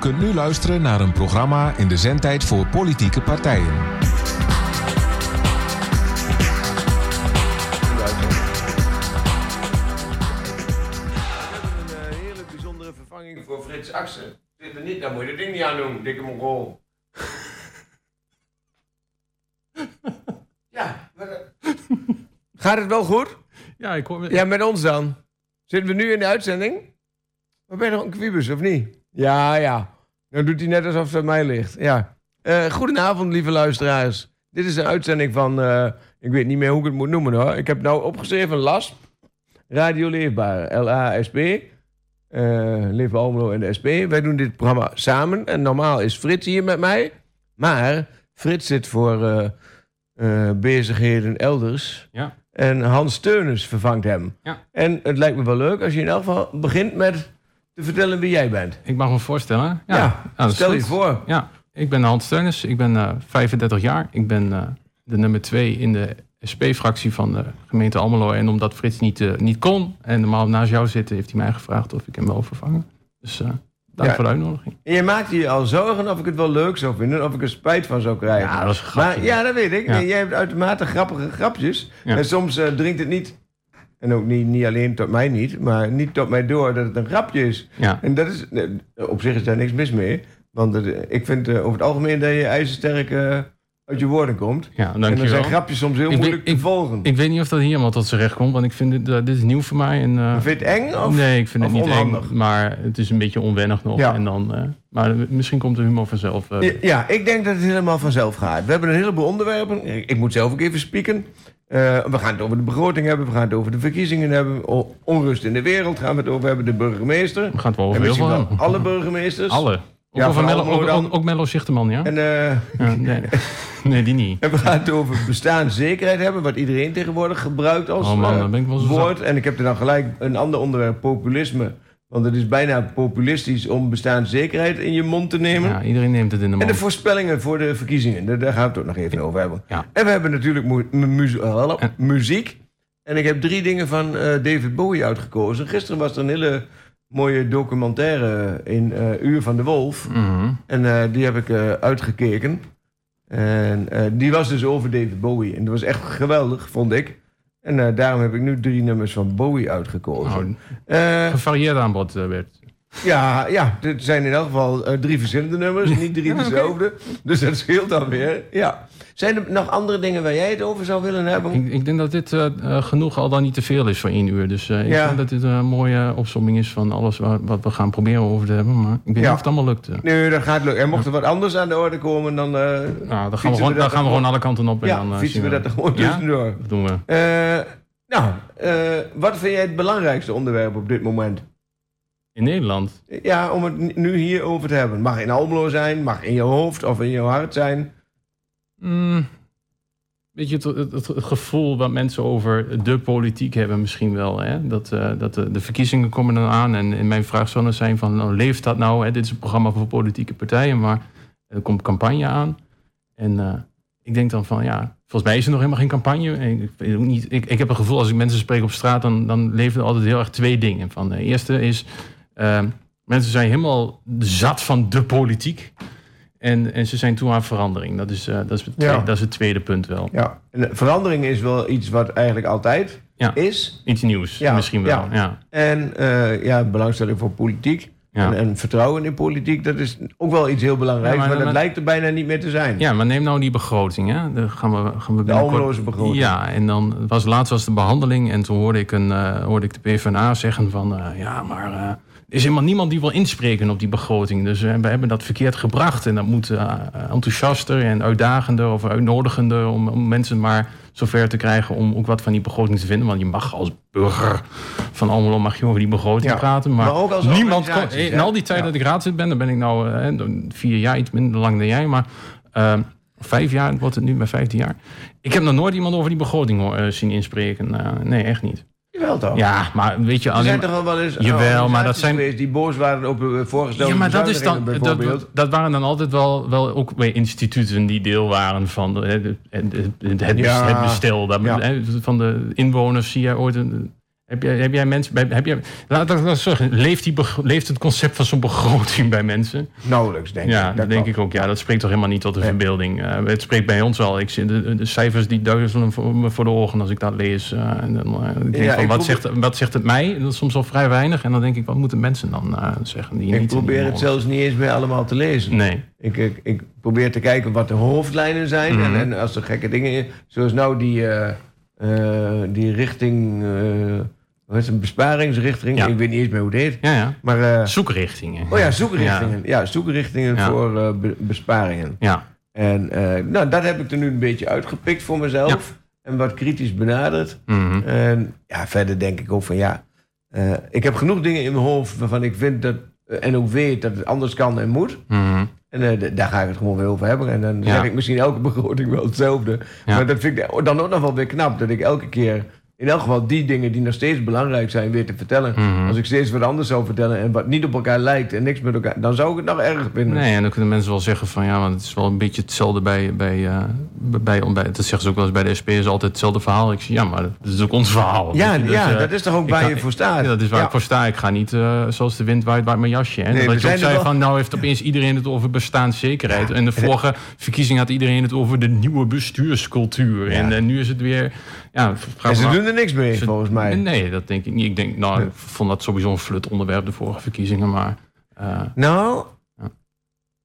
kunt nu luisteren naar een programma in de zendtijd voor politieke partijen. een uh, hele bijzondere vervanging voor Frits Axen. Zit er niet, dan moet je dat ding niet aan doen, dikke mongool. ja, maar, eh, Gaat het wel goed? Ja, ik hoor... Ja, met ons dan. Zitten we nu in de uitzending? Maar ben je nog een kwibus, of niet? Ja, ja. Dan doet hij net alsof het aan mij ligt. Ja. Eh, goedenavond, lieve luisteraars. Dit is een uitzending van... eh, ik weet niet meer hoe ik het moet noemen hoor. Ik heb nou opgeschreven LASP. Radio Leefbaar. L-A-S-P. Eh Leefbaar Almelo en de SP. Wij doen dit programma samen. En normaal is Frits hier met mij. Maar Frits zit voor bezigheden elders. Ja. En Hans Steunens vervangt hem. Ja. En het lijkt me wel leuk als je in elk geval begint met te vertellen wie jij bent. Ik mag me voorstellen. Ja, Ja, is stel je voor. Ja, ik ben Hans Steuners. Ik ben eh, 35 jaar. Ik ben eh, de nummer 2 in de SP-fractie van de gemeente Almelo. En omdat Frits niet, eh, niet kon en normaal naast jou zitten, heeft hij mij gevraagd of ik hem wil vervangen. Dus dank Ja. voor de uitnodiging. En je maakt je al zorgen of ik het wel leuk zou vinden, of ik er spijt van zou krijgen. Ja, dat is. Maar ja, dat weet ik. Jij hebt uitermate grappige grapjes. En soms dringt het niet, en ook niet, niet alleen tot mij niet, maar niet tot mij door dat het een grapje is. Ja. En dat is, op zich is daar niks mis mee. Want ik vind eh, over het algemeen dat je ijzersterk eh, uit je woorden komt. Ja, en dan zijn grapjes soms heel Ik weet- moeilijk te volgen. Ik weet niet of dat hier helemaal tot zijn recht komt, want ik vind dit, eh, dit is nieuw voor mij. En, vind je het eng? Of? nee, ik vind het niet onhandig? eng, maar het is een beetje onwennig nog. Ja. En dan, maar misschien komt de humor vanzelf. Ja, ja, ik denk dat het helemaal vanzelf gaat. We hebben een heleboel onderwerpen. Ik, ik moet zelf ook even spieken. Eh, we gaan het over de begroting hebben. We gaan het over de verkiezingen hebben. Onrust in de wereld gaan we het over hebben. De burgemeester. We gaan het wel over heel veel alle burgemeesters. Alle. Ook, Ja, over van Mello, ook, ook, ook Mello Zichterman, ja? En, eh, Ja, nee. nee, die niet. en we gaan het over bestaanszekerheid hebben. Wat iedereen tegenwoordig gebruikt als Oh man, eh, woord. En ik heb er dan gelijk een ander onderwerp. Populisme. Want het is bijna populistisch om bestaanszekerheid in je mond te nemen. Ja, iedereen neemt het in de En de mond. voorspellingen voor de verkiezingen, daar, daar gaan we het ook nog even over hebben. Ja. En we hebben natuurlijk mu- mu- muzie- eh, muziek. En ik heb drie dingen van eh, David Bowie uitgekozen. Gisteren was er een hele mooie documentaire in eh, Uur van de Wolf. Mhm. En die heb ik uitgekeken. En die was dus over David Bowie. En dat was echt geweldig, vond ik. En eh, daarom heb ik nu drie nummers van Bowie uitgekozen. Nou, Eh, gevarieerd aanbod, eh, Bert. Ja, ja, dit zijn in elk geval eh, drie verschillende nummers, niet drie dezelfde. Dus dat scheelt alweer. Ja. Zijn er nog andere dingen waar jij het over zou willen hebben? Ik, ik denk dat dit eh, eh, genoeg al dan niet te veel is voor één uur. Dus eh, ik Ja. denk dat dit een mooie opsomming is van alles waar, wat we gaan proberen over te hebben. Maar ik weet niet Ja. of het allemaal lukt. Nee, dat gaat lukken. En mocht er wat anders aan de orde komen, dan, eh, Nou, dan gaan we, gewoon, dan gaan we er gewoon alle kanten op. En ja, dan, eh, fietsen we dat er gewoon Ja? tussendoor. Dat doen we. Eh, nou, eh, wat vind jij het belangrijkste onderwerp op dit moment? In Nederland. Ja, om het nu hier over te hebben. Mag in Almelo zijn, mag in je hoofd of in je hart zijn. Mm, weet je, het, het, het gevoel wat mensen over de politiek hebben misschien wel. Hè? Dat, eh, dat de, de verkiezingen komen dan aan. En, en mijn vraag zou dan zijn van, nou, leeft dat nou? Hè? Dit is een programma voor politieke partijen, maar er komt campagne aan. En eh, ik denk dan van, ja, volgens mij is er nog helemaal geen campagne. En Ik, weet ook niet, ik, ik heb een gevoel, als ik mensen spreek op straat, dan, dan leven er altijd heel erg twee dingen. Van, de eerste is, eh, mensen zijn helemaal zat van de politiek. En, en ze zijn toe aan verandering. Dat is, eh, dat, is het Ja. tweede, dat is het tweede punt wel. Ja. En de verandering is wel iets wat eigenlijk altijd Ja. is. Iets nieuws, Ja, misschien wel. ja. Ja. En eh, ja, belangstelling voor politiek. En, en vertrouwen in politiek, dat is ook wel iets heel belangrijks. Maar maar, dat lijkt er bijna niet meer te zijn. ja, maar neem nou die begroting. Hè? Daar gaan we, gaan we De Almeloze begroting. Ja, en dan was laatst was de behandeling. En toen hoorde ik, een, eh, hoorde ik de PvdA zeggen van... eh, ja, maar eh, is helemaal niemand die wil inspreken op die begroting. Dus eh, we hebben dat verkeerd gebracht. En dat moet eh, enthousiaster en uitdagender of uitnodigender... Om, om mensen maar zover te krijgen om ook wat van die begroting te vinden. Want je mag als burger van Almelo mag je over die begroting Ja, praten. Maar, maar ook als niemand kon, In al die tijd Ja. dat ik raadslid ben, dan ben ik nou eh, vier jaar, iets minder lang dan jij. Maar eh, vijf jaar wordt het nu, mijn vijfde jaar. Ik heb nog nooit iemand over die begroting zien inspreken. Nee, echt niet. Jawel toch? Ja, maar weet je Er alleen. zijn toch al wel eens Jawel, maar dat zijn- geweest die boos waren op de voorgestelde Ja, maar dat is dan. Dat, waren dan altijd wel, wel ook weer instituten die deel waren van de, het, het, het, het, bestel. Dat, Ja. van de inwoners zie je ooit. Een, Heb jij, heb jij mensen... bij- Heb jij, laat ik dat zeggen. Leeft, die, leeft het concept van zo'n begroting bij mensen? Nauwelijks, denk Ja, ik. dat denk wel. ik ook. Ja, dat spreekt toch helemaal niet tot de Nee. verbeelding. Eh, het spreekt bij ons al. Ik de, de cijfers die duizelen voor me voor de ogen als ik dat lees. Eh, en dan, eh, ik denk Ja, van, ik wat, probeer- zegt, wat zegt het mij? Dat is soms al vrij weinig. En dan denk ik, wat moeten mensen dan zeggen? Die Ik niet probeer het zelfs niet eens meer allemaal te lezen. Nee. Ik, ik, ik probeer te kijken wat de hoofdlijnen zijn. Mhm. en, en als er gekke dingen... Zoals nou die, die richting... wat is het, een besparingsrichting? Ja. Ik weet niet eens meer hoe het heet. Ja, ja. Maar... eh, Zoekrichtingen. oh ja, zoekrichtingen. Ja, zoekrichtingen voor eh, be- besparingen. Ja. En eh, nou, dat heb ik er nu een beetje uitgepikt voor mezelf. En wat kritisch benaderd. Mhm. En ja, verder denk ik ook van ja... ik heb genoeg dingen in mijn hoofd waarvan ik vind dat... en ook weet dat het anders kan en moet. Mhm. En daar ga ik het gewoon weer over hebben. En dan Ja. zeg ik misschien elke begroting wel hetzelfde. Ja. Maar dat vind ik dan ook nog wel weer knap. Dat ik elke keer in elk geval die dingen die nog steeds belangrijk zijn weer te vertellen. Mhm. Als ik steeds wat anders zou vertellen en wat niet op elkaar lijkt en niks met elkaar... dan zou ik het nog erg vinden. Nee, en dan kunnen mensen wel zeggen van ja, maar het is wel een beetje hetzelfde bij, bij, eh, bij, bij dat zeggen ze ook wel eens bij de SP is altijd hetzelfde verhaal. Ik zeg ja, maar dat is ook ons verhaal. Ja, dus, ja eh, dat is toch ook waar ga- je voor staat? Ja, dat is waar Ja. ik voor sta. Ik ga niet eh, zoals de wind waait, waait mijn jasje. Hè? Nee, we dat je ook zei wel- van nou heeft opeens iedereen het over bestaanszekerheid. Ja. En de vorige verkiezing had iedereen het over de nieuwe bestuurscultuur. En nu is het weer... Ja, er niks mee, ze- volgens mij. Nee, dat denk ik niet. Ik denk, nou, ik vond dat sowieso een flut onderwerp de vorige verkiezingen. Maar eh, Nou, Ja.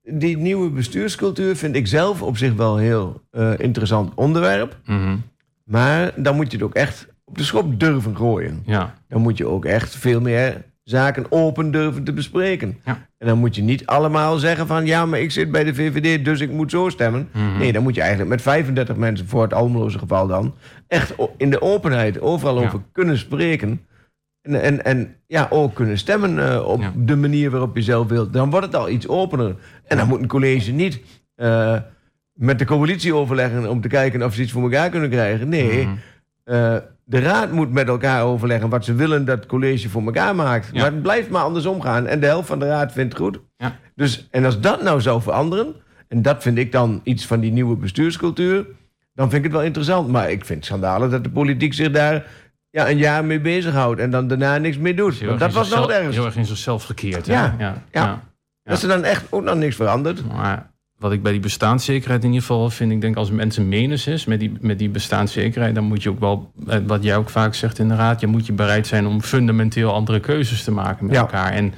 die nieuwe bestuurscultuur vind ik zelf op zich wel een heel eh, interessant onderwerp. mhm, Maar dan moet je het ook echt op de schop durven gooien. ja, Dan moet je ook echt veel meer zaken open durven te bespreken. Ja. En dan moet je niet allemaal zeggen van... ja, maar ik zit bij de VVD, dus ik moet zo stemmen. mhm. Nee, dan moet je eigenlijk met 35 mensen... voor het Almeloze geval dan... echt in de openheid overal Ja. over kunnen spreken... En, en, en ja, ook kunnen stemmen eh, op Ja. de manier waarop je zelf wilt. Dan wordt het al iets opener. En dan moet een college niet eh, met de coalitie overleggen... om te kijken of ze iets voor elkaar kunnen krijgen. Nee, Mhm. eh, de raad moet met elkaar overleggen wat ze willen dat het college voor elkaar maakt. Ja. Maar het blijft maar andersom gaan. En de helft van de raad vindt het goed. Ja. Dus, en als dat nou zou veranderen, en dat vind ik dan iets van die nieuwe bestuurscultuur, dan vind ik het wel interessant. Maar ik vind het schandalig dat de politiek zich daar ja, een jaar mee bezighoudt en dan daarna niks meer doet. Want dat was nog ergste. Heel erg in zichzelf gekeerd. hè? Ja, ja, ja. Dat er dan echt ook nog niks verandert. Maar wat ik bij die bestaanszekerheid in ieder geval vind, ik denk als mensen menens is met die, met die bestaanszekerheid, dan moet je ook wel, eh, wat jij ook vaak zegt in de raad, je moet je bereid zijn om fundamenteel andere keuzes te maken met Ja. elkaar. En,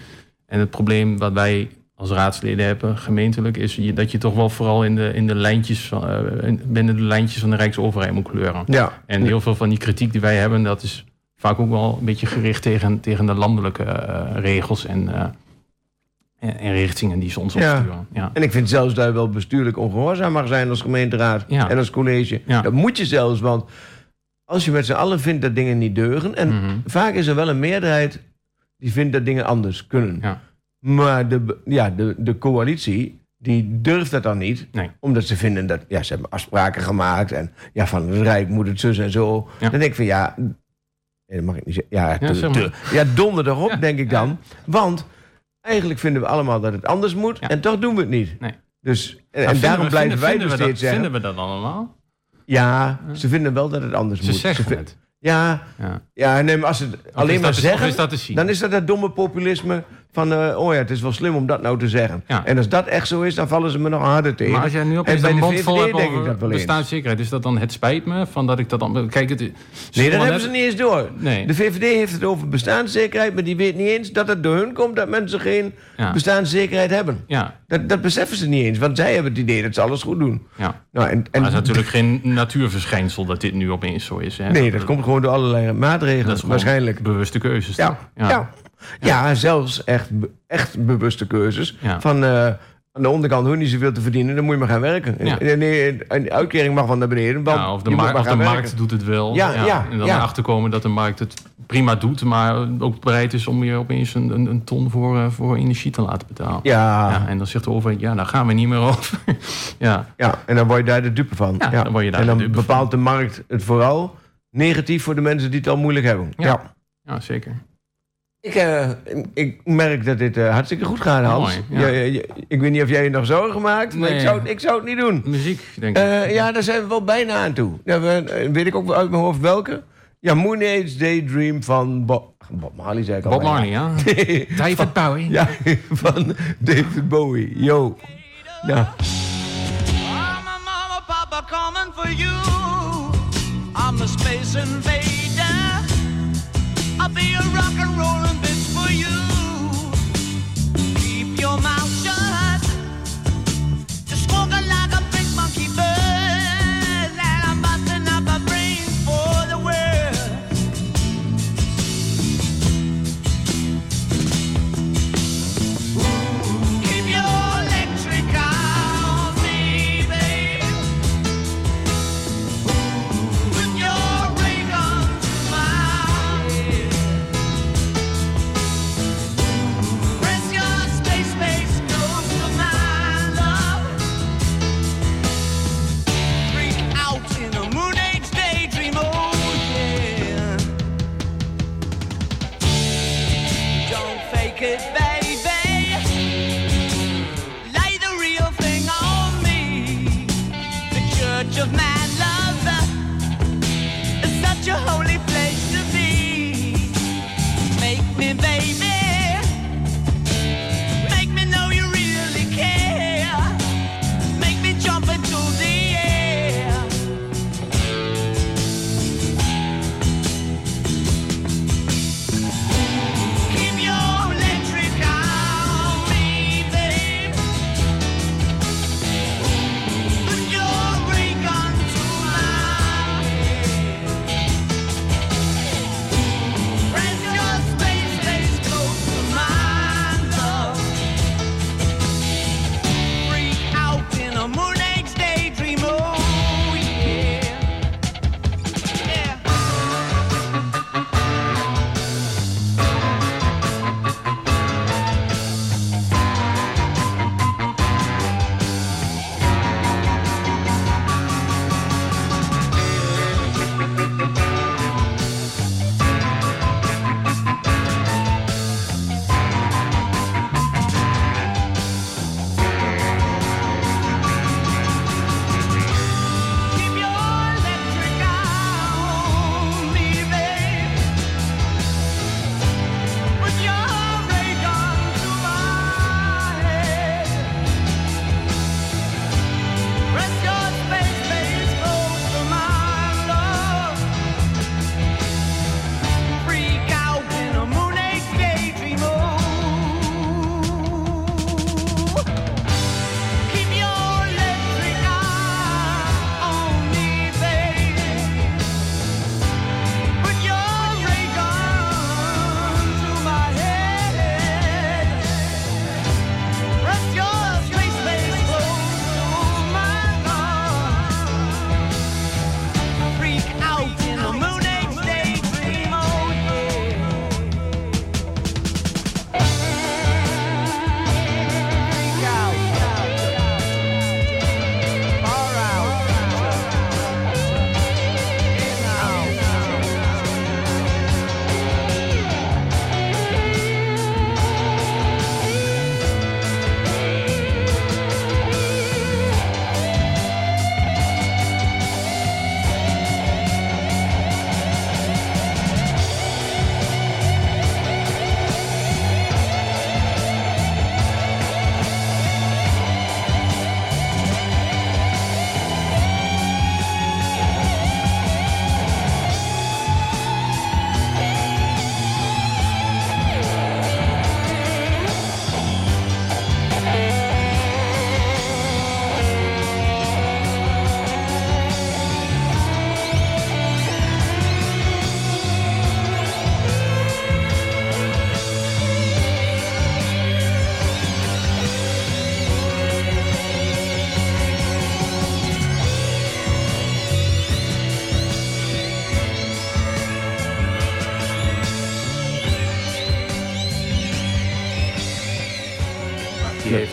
en het probleem wat wij als raadsleden hebben, gemeentelijk, is je- dat je toch wel vooral in de, in de lijntjes van, eh, in- binnen de lijntjes van de Rijksoverheid moet kleuren. Ja. En heel veel van die kritiek die wij hebben, dat is vaak ook wel een beetje gericht tegen, tegen de landelijke eh, regels en, en, en richtingen die ze ons Ja. opsturen. Ja. En ik vind zelfs dat je wel bestuurlijk ongehoorzaam mag zijn als gemeenteraad Ja. en als college. Ja. Dat moet je zelfs, want als je met z'n allen vindt dat dingen niet deugen... en Mhm. vaak is er wel een meerderheid die vindt dat dingen anders kunnen. Ja. Maar de, ja, de, de coalitie, die durft dat dan niet. Nee. Omdat ze vinden dat, ja, ze hebben afspraken gemaakt... en ja, van het Rijk moet het zus en zo. Ja. Dan denk ik van, ja... Dat mag ik niet zeggen. Ja, Ja, zeg maar. ja donder erop, Ja, denk ik dan. Want eigenlijk vinden we allemaal dat het anders moet... Ja. en toch doen we het niet. Nee. Dus, en, Maar en daarom we- blijven vinden- wij dus steeds dat, zeggen... Vinden we dat allemaal? Ja, ze vinden wel dat het anders Ze moet. zeggen vi- het. Ja, Ja. ja nee, maar als ze het alleen maar dat zeggen... Of is dat te zien? Dan is dat het domme populisme van... eh, oh ja, het is wel slim om dat nou te zeggen. Ja. En als dat echt zo is, dan vallen ze me nog harder tegen. maar als jij nu bij een de mond vol VVD hebt denk ik over dat wel eens. bestaanszekerheid, is dat dan het spijt me van dat ik dat dan... Kijk, het, Nee, dat hebben ze niet eens door. Nee. De VVD heeft het over bestaanszekerheid... maar die weet niet eens dat het door hun komt... dat mensen geen Ja. bestaanszekerheid hebben. Ja, Dat, dat beseffen ze niet eens, want zij hebben het idee dat ze alles goed doen. ja. Nou, en, en Maar het is natuurlijk geen natuurverschijnsel dat dit nu opeens zo is. Hè? Nee, dat komt gewoon door allerlei maatregelen, dat is gewoon waarschijnlijk. bewuste keuzes. Ja, ja. Ja. zelfs echt, echt bewuste keuzes. Ja. Van eh, aan de onderkant hoef je niet zoveel te verdienen, dan moet je maar gaan werken. Ja. En de uitkering mag wel naar beneden, want Ja, of de, je moet mar- maar of de markt doet het wel. Ja, ja, en dan ja. erachter komen dat de markt het prima doet, maar ook bereid is om je opeens een, een, een ton voor, eh, voor energie te laten betalen. Ja, Ja, ja. en dan zegt de overheid, ja, daar gaan we niet meer over. ja, en dan word je daar de dupe van. Ja, dan word je daar en de dan van. bepaalt de markt het vooral negatief voor de mensen die het al moeilijk hebben. Ja. Ja. ja zeker. Ik, eh, ik merk dat dit eh, hartstikke goed gaat, Hans. Mooi, ja. Ja, ja, ja, ik weet niet of jij je nog zorgen maakt, maar ik, Nee. zou, ik zou het niet doen. Muziek, denk ik. Eh, ja, daar zijn we wel bijna aan toe. Ja, we, weet ik ook wel uit mijn hoofd welke. Ja, Moon Age Daydream van Bob, Bob Marley, zei ik al. Bob Marley, ja. David Bowie. ja, van David Bowie. Yo. Nou, I'm a mama, papa coming for you. I'm the space invader. I'll be a rock and rollin' bitch for you. Keep your mouth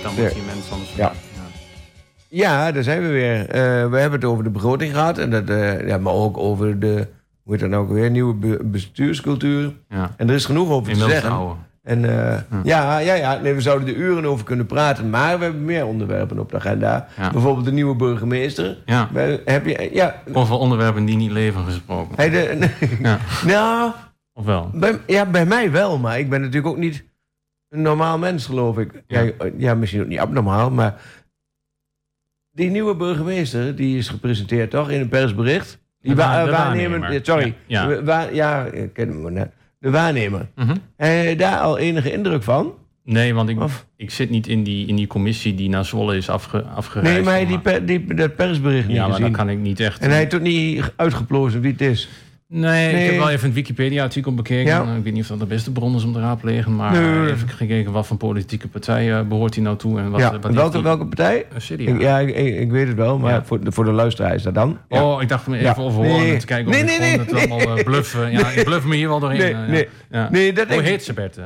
dan Ja. met die mensen anders. Ja. Ja, daar zijn we weer. Eh, we hebben het over de begroting gehad. En dat, eh, ja, maar ook over de, hoe heet dat nou ook weer, nieuwe be- bestuurscultuur. ja. En er is genoeg over te zeggen. oude. En eh, ja, ja, ja, nee, we zouden er uren over kunnen praten. Maar we hebben meer onderwerpen op de agenda. Ja. Bijvoorbeeld de nieuwe burgemeester. Ja. We- heb je, ja, Over onderwerpen die niet leven gesproken. hij de, Ja. nou, Of wel? bij, ja, bij mij wel. Maar ik ben natuurlijk ook niet een normaal mens, geloof ik. Ja, Ja. ja misschien ook niet abnormaal, maar... Die nieuwe burgemeester, die is gepresenteerd toch in een persbericht. Die wa- de waarnemer, sorry. Ja, ja. De wa- ja, ik ken hem net. De waarnemer. Heb je daar al enige indruk van? Nee, want ik, Of? ik zit niet in die, in die commissie die naar Zwolle is afge, afgereisd. Nee, maar hij die, per- die, dat persbericht niet Ja, maar gezien. dan kan ik niet echt... En hij heeft toch niet uitgeplozen wie het is? Nee, Nee. ik heb wel even het Wikipedia-artikel bekeken. Ja. Ik weet niet of dat de beste bron is om te raadplegen. Maar Nee. eh, even gekeken wat voor politieke partij eh, behoort hij nou toe. En wat, ja, wat welke, welke partij? Eh. Ik, ja, ik, ik, weet het wel, maar Ja. voor, de, voor de luisteraar is dat dan? Oh, ik dacht me even overhoren Nee. te kijken of Nee, ik nee, het allemaal bluffen. Ja, ik bluff me hier wel doorheen. Nee, dat Hoe heet ze, Bert?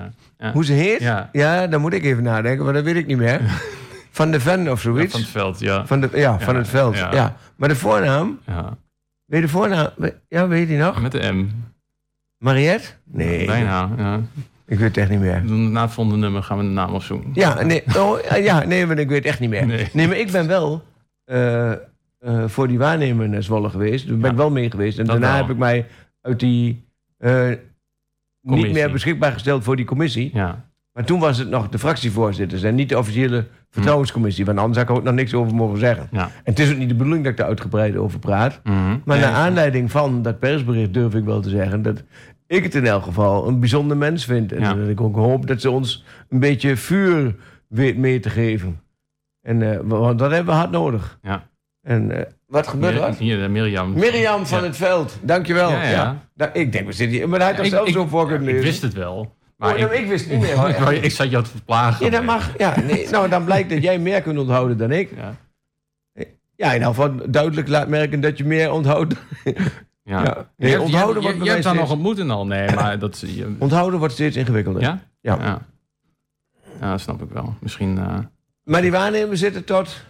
Hoe ze heet? Ja. Ja. dan moet ik even nadenken, maar dat weet ik niet meer. Van de Ven of Ja, zoiets. van het veld, ja. Van de, ja, van Ja, het veld. Ja. ja. Maar de voornaam, ja. Weet je de voornaam? Ja, weet je die nog? Met de M. Mariette? Nee, Bijna, ja. ik weet het echt niet meer. Na het volgende nummer gaan we de naam opzoeken. Ja, nee, oh, ja, nee, maar ik weet echt niet meer. Nee. Nee, maar ik ben wel eh, eh, voor die waarnemer naar Zwolle geweest. Daar ben Ja. ik wel mee geweest. En daarna wel. heb ik mij uit die... eh, niet meer beschikbaar gesteld voor die commissie. Ja. Maar toen was het nog de fractievoorzitters en niet de officiële vertrouwenscommissie. Want anders had ik ook nog niks over mogen zeggen. Ja. En het is ook niet de bedoeling dat ik daar uitgebreid over praat. Mhm. Maar naar aanleiding van dat persbericht durf ik wel te zeggen dat ik het in elk geval een bijzonder mens vind. En Ja. dat ik ook hoop dat ze ons een beetje vuur weet mee te geven. En eh, want dat hebben we hard nodig. Ja. En eh, wat gebeurt er? Hier, eh, Mirjam. Mirjam van Ja. het Veld, dankjewel. Ja, ja. Da- ik denk, we zitten hier. Maar hij had er zelf zo voor kunnen Ik wist het wel. Maar Oh, nou, ik, wist niet meer. hoor. ik, ik zat jou te verplagen. Ja, dat mag. Ja, nee, nou, dan blijkt dat jij meer kunt onthouden dan ik. Ja. Ja, in ieder geval duidelijk laat merken dat je meer onthoudt. Ja. Ja. Je Nee, onthouden je, wordt je, je hebt daar nog steeds- ontmoet en al. Nee, maar dat... Je, Onthouden wordt steeds ingewikkelder. ja? Ja. ja? Snap ik wel. Misschien eh, Maar die waarnemers zitten tot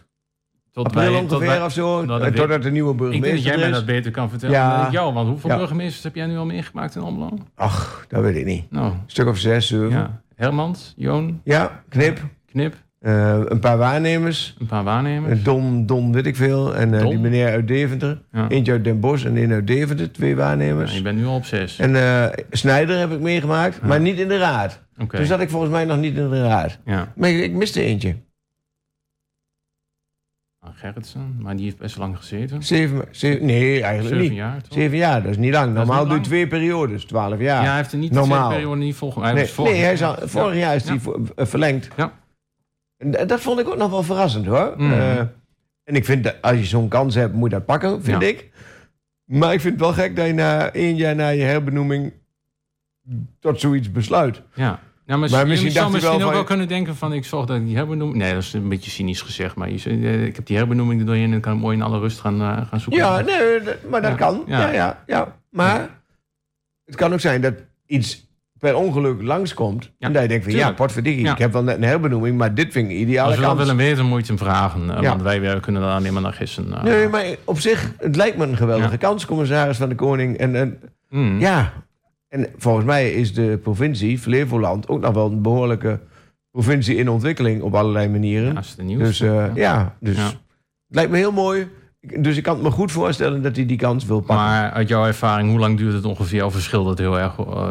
tot april wij... ongeveer tot of zo. dat totdat de nieuwe ik denk dat burgemeester jij mij dat beter kan vertellen Ja. dan ik jou. Want hoeveel Ja. burgemeesters heb jij nu al meegemaakt in Almelo? Ach, dat weet ik niet. Nou, Een stuk of zes, zeven. Ja, ja. Hermans, Joon, knip. Knip, Eh, een paar waarnemers. een paar waarnemers. Eh, Don, Don weet ik veel. En eh, Don? die meneer uit Deventer. Ja. Eentje uit Den Bosch en één uit Deventer. Twee Ja, waarnemers. je bent nu al op zes. En Snijder heb ik meegemaakt, maar niet in de raad. Dus zat ik volgens mij nog niet in de raad. Ja. Maar ik, ik miste eentje. Nou, Gerritsen, maar die heeft best lang gezeten. Zeven, zeven nee, eigenlijk Zeven niet. jaar, toch? Zeven jaar, dat is niet lang. Normaal lang. twee periodes, twaalf jaar. Ja, hij heeft er niet Normaal. de periode niet volgen. Hij nee, was vorig nee, hij is al, vorig jaar is Ja. vo- eh, verlengd. Ja. En d- dat vond ik ook nog wel verrassend hoor. Mhm. Eh, en ik vind dat als je zo'n kans hebt, moet je dat pakken, vind Ja. ik. Maar ik vind het wel gek dat je na één jaar na je herbenoeming tot zoiets besluit. Ja. Ja, maar, Maar je misschien zou misschien wel ook wel kunnen denken van ik zorg dat ik die herbenoeming... Nee, dat is een beetje cynisch gezegd. Maar je, eh, ik heb die herbenoeming er doorheen en dan kan ik mooi in alle rust gaan, eh, gaan zoeken. Ja, nee, maar dat Ja. kan. Ja. Ja. Ja, ja, Maar het kan ook zijn dat iets per ongeluk langskomt. en dat je denkt van ja, potverdikkie, Ja. ik heb wel net een herbenoeming, maar dit vind ik ideale Als kans. willen weten, moet je hem vragen. eh, Ja. Want wij, wij kunnen daar alleen maar naar gissen. Nee, maar op zich, het lijkt me een geweldige Ja. kans, commissaris van de Koning. En, en Mm. ja, en volgens mij is de provincie Flevoland ook nog wel een behoorlijke provincie in ontwikkeling op allerlei manieren. Ja, is het nieuws. dus eh, ja, dus Ja. het lijkt me heel mooi. Dus ik kan het me goed voorstellen dat hij die kans wil pakken. Maar uit jouw ervaring, hoe lang duurt het ongeveer? Of verschilt het heel erg uh,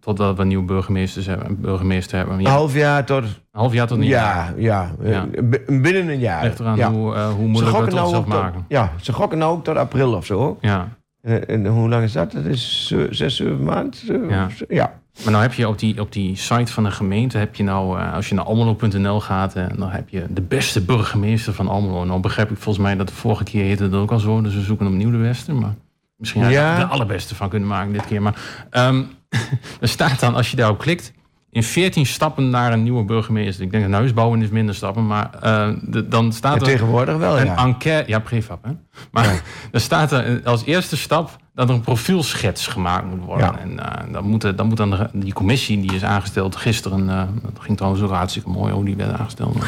totdat we nieuwe burgemeesters hebben? Burgemeester hebben? Een half jaar tot... een half jaar tot een jaar. Ja, ja, Ja. eh, binnen een jaar. Ligt eraan ja. hoe, eh, hoe moeilijk we het nou tot, maken. ja, ze gokken nou ook tot april of zo. Ja. En, en hoe lang is dat? Dat is eh, zes, zeven maanden. Zo- Ja. Maar nou heb je op die, op die site van de gemeente, heb je nou, eh, als je naar almelo.nl gaat, en dan heb je de beste burgemeester van Almelo. Nou begrijp ik volgens mij dat de vorige keer heette het ook al zo, dus we zoeken opnieuw de beste. Maar misschien had je Ja. er de allerbeste van kunnen maken dit keer. Maar ehm, er staat dan, als je daarop klikt, in 14 stappen naar een nieuwe burgemeester. Ik denk dat huisbouwen is minder stappen, maar eh, de- dan staat er tegenwoordig wel, een ja. enquête. Ja, prefab, hè? Maar er staat er als eerste stap dat er een profielschets gemaakt moet worden. En eh, dan, moet, dan moet dan de- die commissie, die is aangesteld gisteren. eh, dat ging trouwens ook hartstikke mooi hoe die werd aangesteld.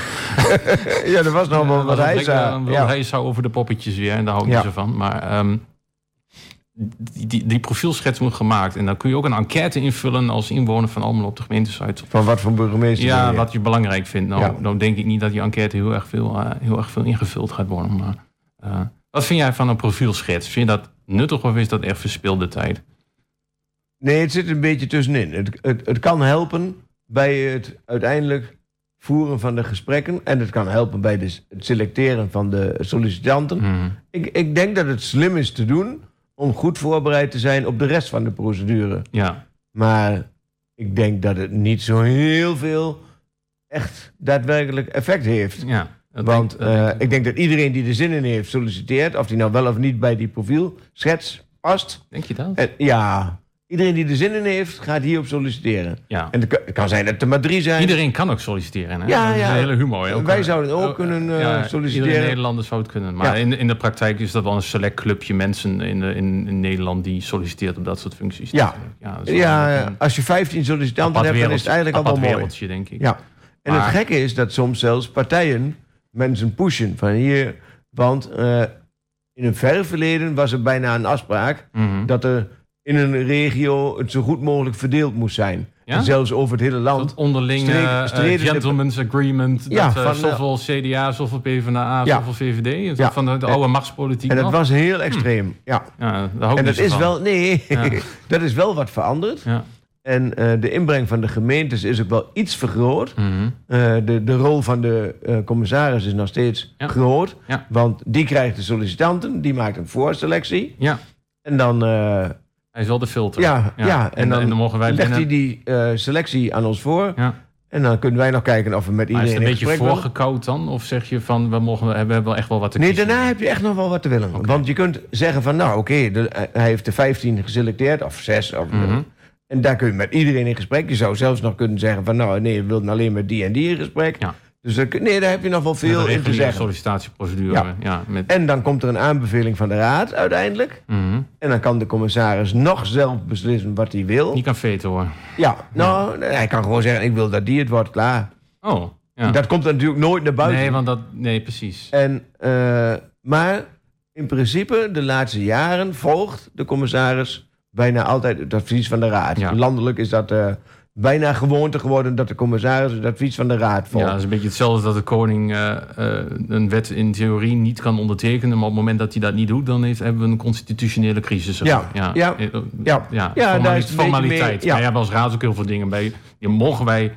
Ja, er was nog wel wat hij een Ja. hij zou over de poppetjes weer en daar hou ik niet zo van. Maar ehm, die, die, profielschets moet gemaakt. En dan kun je ook een enquête invullen als inwoner van Almelo op de gemeentesite. Van wat voor burgemeester Ja, je? wat je belangrijk vindt. Nou, Ja. dan denk ik niet dat die enquête heel erg veel, eh, heel erg veel ingevuld gaat worden. Maar, eh, wat vind jij van een profielschets? Vind je dat nuttig of is dat echt verspilde tijd? Nee, het zit een beetje tussenin. Het, het, het kan helpen bij het uiteindelijk voeren van de gesprekken. En het kan helpen bij de, het selecteren van de sollicitanten. Mhm. Ik, ik denk dat het slim is te doen om goed voorbereid te zijn op de rest van de procedure. Ja, Maar ik denk dat het niet zo heel veel echt daadwerkelijk effect heeft. ja. Want denk- eh, ik denk dat iedereen die er zin in heeft solliciteert, of die nou wel of niet bij die profielschets past. denk je dat? En, ja, iedereen die er zin in heeft, gaat hierop solliciteren. ja. En het kan, zijn dat er maar drie zijn. Iedereen kan ook solliciteren. Hè? Ja, dat is ja. een hele humor. hè? Ook, Wij eh, zouden ook eh, kunnen, ja, solliciteren. Iedere Nederlander zou het kunnen. Maar Ja. in, in de praktijk is dat wel een select clubje mensen in, de, in, in Nederland die solliciteert op dat soort functies. Ja. ja, een als je 15 sollicitanten hebt, dan is het eigenlijk al wel apart mooi. wereldje, denk ik. Ja. En Maar- het gekke is dat soms zelfs partijen mensen pushen van hier. Want in een verre verleden was er bijna een afspraak Mhm. dat er in een regio het zo goed mogelijk verdeeld moest zijn. Ja? En zelfs over het hele land. Dat onderlinge eh, gentleman's agreement. Ja, dat, eh, van, zoveel CDA, zoveel PvdA, Ja. zoveel VVD. Ja. Van de, de oude machtspolitiek. En dat was heel extreem. Ja. Ja, ik En dat is van. wel, nee, Ja. dat is wel wat veranderd. Ja. En eh, de inbreng van de gemeentes is ook wel iets vergroot. Mhm. Eh, de, de rol van de commissaris is nog steeds Ja. groot. Ja. Want die krijgt de sollicitanten, die maakt een voorselectie. ja, En dan, hij is wel de filter. ja, ja, En, en dan, mogen wij legt binnen... hij die eh, selectie aan ons voor. Ja. En dan kunnen wij nog kijken of we met Maar is iedereen het een beetje voorgekoud dan? Of zeg je van, we, mogen, we hebben wel echt wel wat te Nee, kiezen? daarna heb je echt nog wel wat te willen. Want je kunt zeggen van, nou oké, de- hij heeft de 15 geselecteerd, of 6. Of, Mhm. En daar kun je met iedereen in gesprek. Je zou zelfs nog kunnen zeggen van, nou nee, we willen alleen met die en die in gesprek. Ja. Dus nee, daar heb je nog wel veel in te zeggen. sollicitatieprocedure. Ja. Ja. met, En dan komt er een aanbeveling van de raad uiteindelijk. Mhm. En dan kan de commissaris nog zelf beslissen wat hij wil. Die kan veto hoor. Ja, nou, hij kan gewoon zeggen, ik wil dat die het wordt, klaar. Oh, ja. Dat komt natuurlijk nooit naar buiten. nee, want dat... Nee, precies. En, eh, maar in principe, de laatste jaren volgt de commissaris bijna altijd het advies van de raad. Landelijk is dat eh, bijna gewoonte geworden dat de commissaris het advies van de raad volgt. Ja, dat is een beetje hetzelfde als dat de koning eh, eh, een wet in theorie niet kan ondertekenen. Maar op het moment dat hij dat niet doet, dan heeft, hebben we een constitutionele crisis. Ja, maar. ja, ja, ja. ja, formaliteit. meer- ja. Wij hebben als raad ook heel veel dingen bij. Die mogen wij,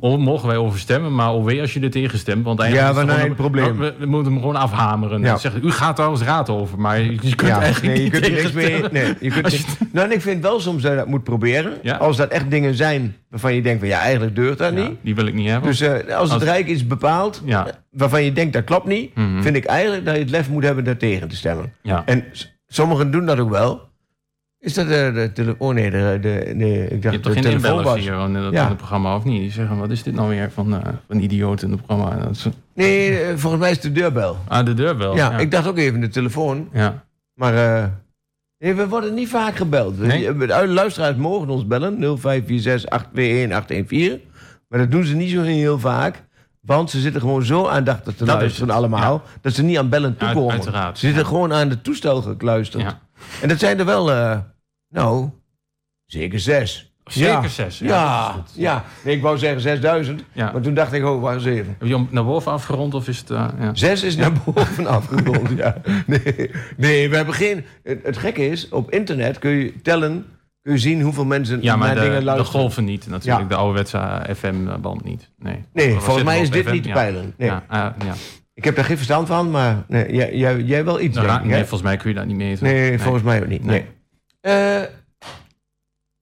mogen wij over stemmen, maar alweer als je er tegen stemt. Want eigenlijk Ja, gewoon een probleem. We, we moeten hem gewoon afhameren. Ja. En zeggen, u gaat daar als raad over, maar je, je kunt Ja, eigenlijk nee, je niet kunt er niks mee. Nee, je kunt Nou, en ik vind wel soms dat je dat moet proberen. Ja? Als dat echt dingen zijn waarvan je denkt van ja, eigenlijk deugt dat niet. die wil ik niet hebben. Dus eh, als het Rijk iets bepaalt waarvan je denkt dat klopt niet, Mhm. vind ik eigenlijk dat je het lef moet hebben daar tegen te stemmen. En sommigen doen dat ook wel. Is dat de, de telefoon? Oh nee, de, de, nee, ik Je dacht hebt toch geen telefoon inbellers was. hier in Ja. in het programma, of niet? Die zeggen, wat is dit nou weer van, eh van idioot in het programma? Dat is- Nee, eh, volgens mij is het de deurbel. ah, de deurbel. ja, ja. ik dacht ook even de telefoon. ja. Maar eh, nee, we worden niet vaak gebeld. Nee? De luisteraars mogen ons bellen. 0546-821-814. Maar dat doen ze niet zo heel vaak. Want ze zitten gewoon zo aandachtig te Dat is luisteren allemaal. Dat ze niet aan bellen toekomen. uiteraard, Ze zitten gewoon aan het toestel gekluisterd. En dat zijn er wel, eh, nou, zeker zes. Zeker Ja. zes. Ja, dat is goed. ja. Nee, ik wou zeggen 6000. Ja. Maar toen dacht ik, oh, wacht eens even. Heb je hem naar boven afgerond of is het... eh, ja. Zes is naar boven afgerond, ja. Nee, nee, we hebben geen... Het, het gekke is, op internet kun je tellen... kun je zien hoeveel mensen ja, maar naar de, dingen de luisteren. golven niet natuurlijk. Ja. De ouderwetse eh, FM-band niet. Nee, Nee, volgens mij is dit niet te peilen. Nee. Ja, ja. Ik heb daar geen verstand van, maar nee, jij, jij, jij wel iets, Nou, denk nee, volgens mij kun je dat niet meten. Nee, volgens mij ook niet. Nee. Nee. Eh,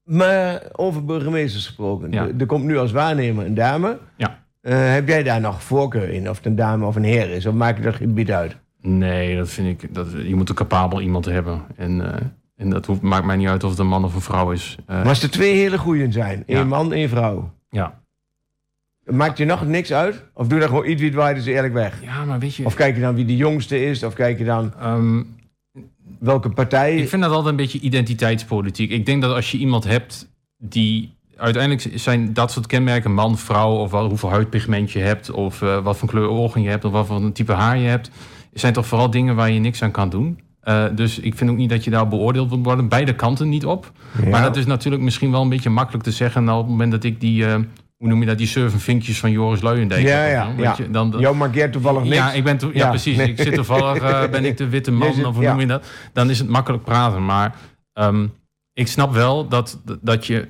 maar over burgemeesters gesproken. Ja. Er- komt nu als waarnemer een dame. Ja. Eh, heb jij daar nog voorkeur in? Of het een dame of een heer is? Of maak je dat gebied uit? Nee, dat vind ik... Dat, je moet een capabel iemand hebben. En, eh, en dat hoeft, maakt mij niet uit of het een man of een vrouw is. Maar als er twee hele goeien zijn, één Ja. man, één vrouw. ja. Maakt je nog niks uit? Of doe je dan gewoon iets waait is eerlijk weg? ja, maar weet je... Of kijk je dan wie de jongste is? Of kijk je dan ehm, welke partij? Ik vind dat altijd een beetje identiteitspolitiek. Ik denk dat als je iemand hebt die. Uiteindelijk zijn dat soort kenmerken, man, vrouw, of wel, hoeveel huidpigment je hebt, of eh, wat voor kleur ogen je hebt, of wat voor een type haar je hebt, zijn toch vooral dingen waar je niks aan kan doen. Eh, dus ik vind ook niet dat je daar beoordeeld moet worden. Beide kanten niet op. Ja. Maar dat is natuurlijk misschien wel een beetje makkelijk te zeggen. Nou, op het moment dat ik die, eh, hoe noem je dat, die zeven vinkjes van Joris Luijendijk Ja, ja, ja. je, dan, Jou markeert toevallig niks. ja, ik ben to- ja, Ja, precies. nee. Ik zit toevallig, eh, ben ik de witte man, zit- of hoe ja. noem je dat? Dan is het makkelijk praten. Maar ehm, ik snap wel dat, dat je...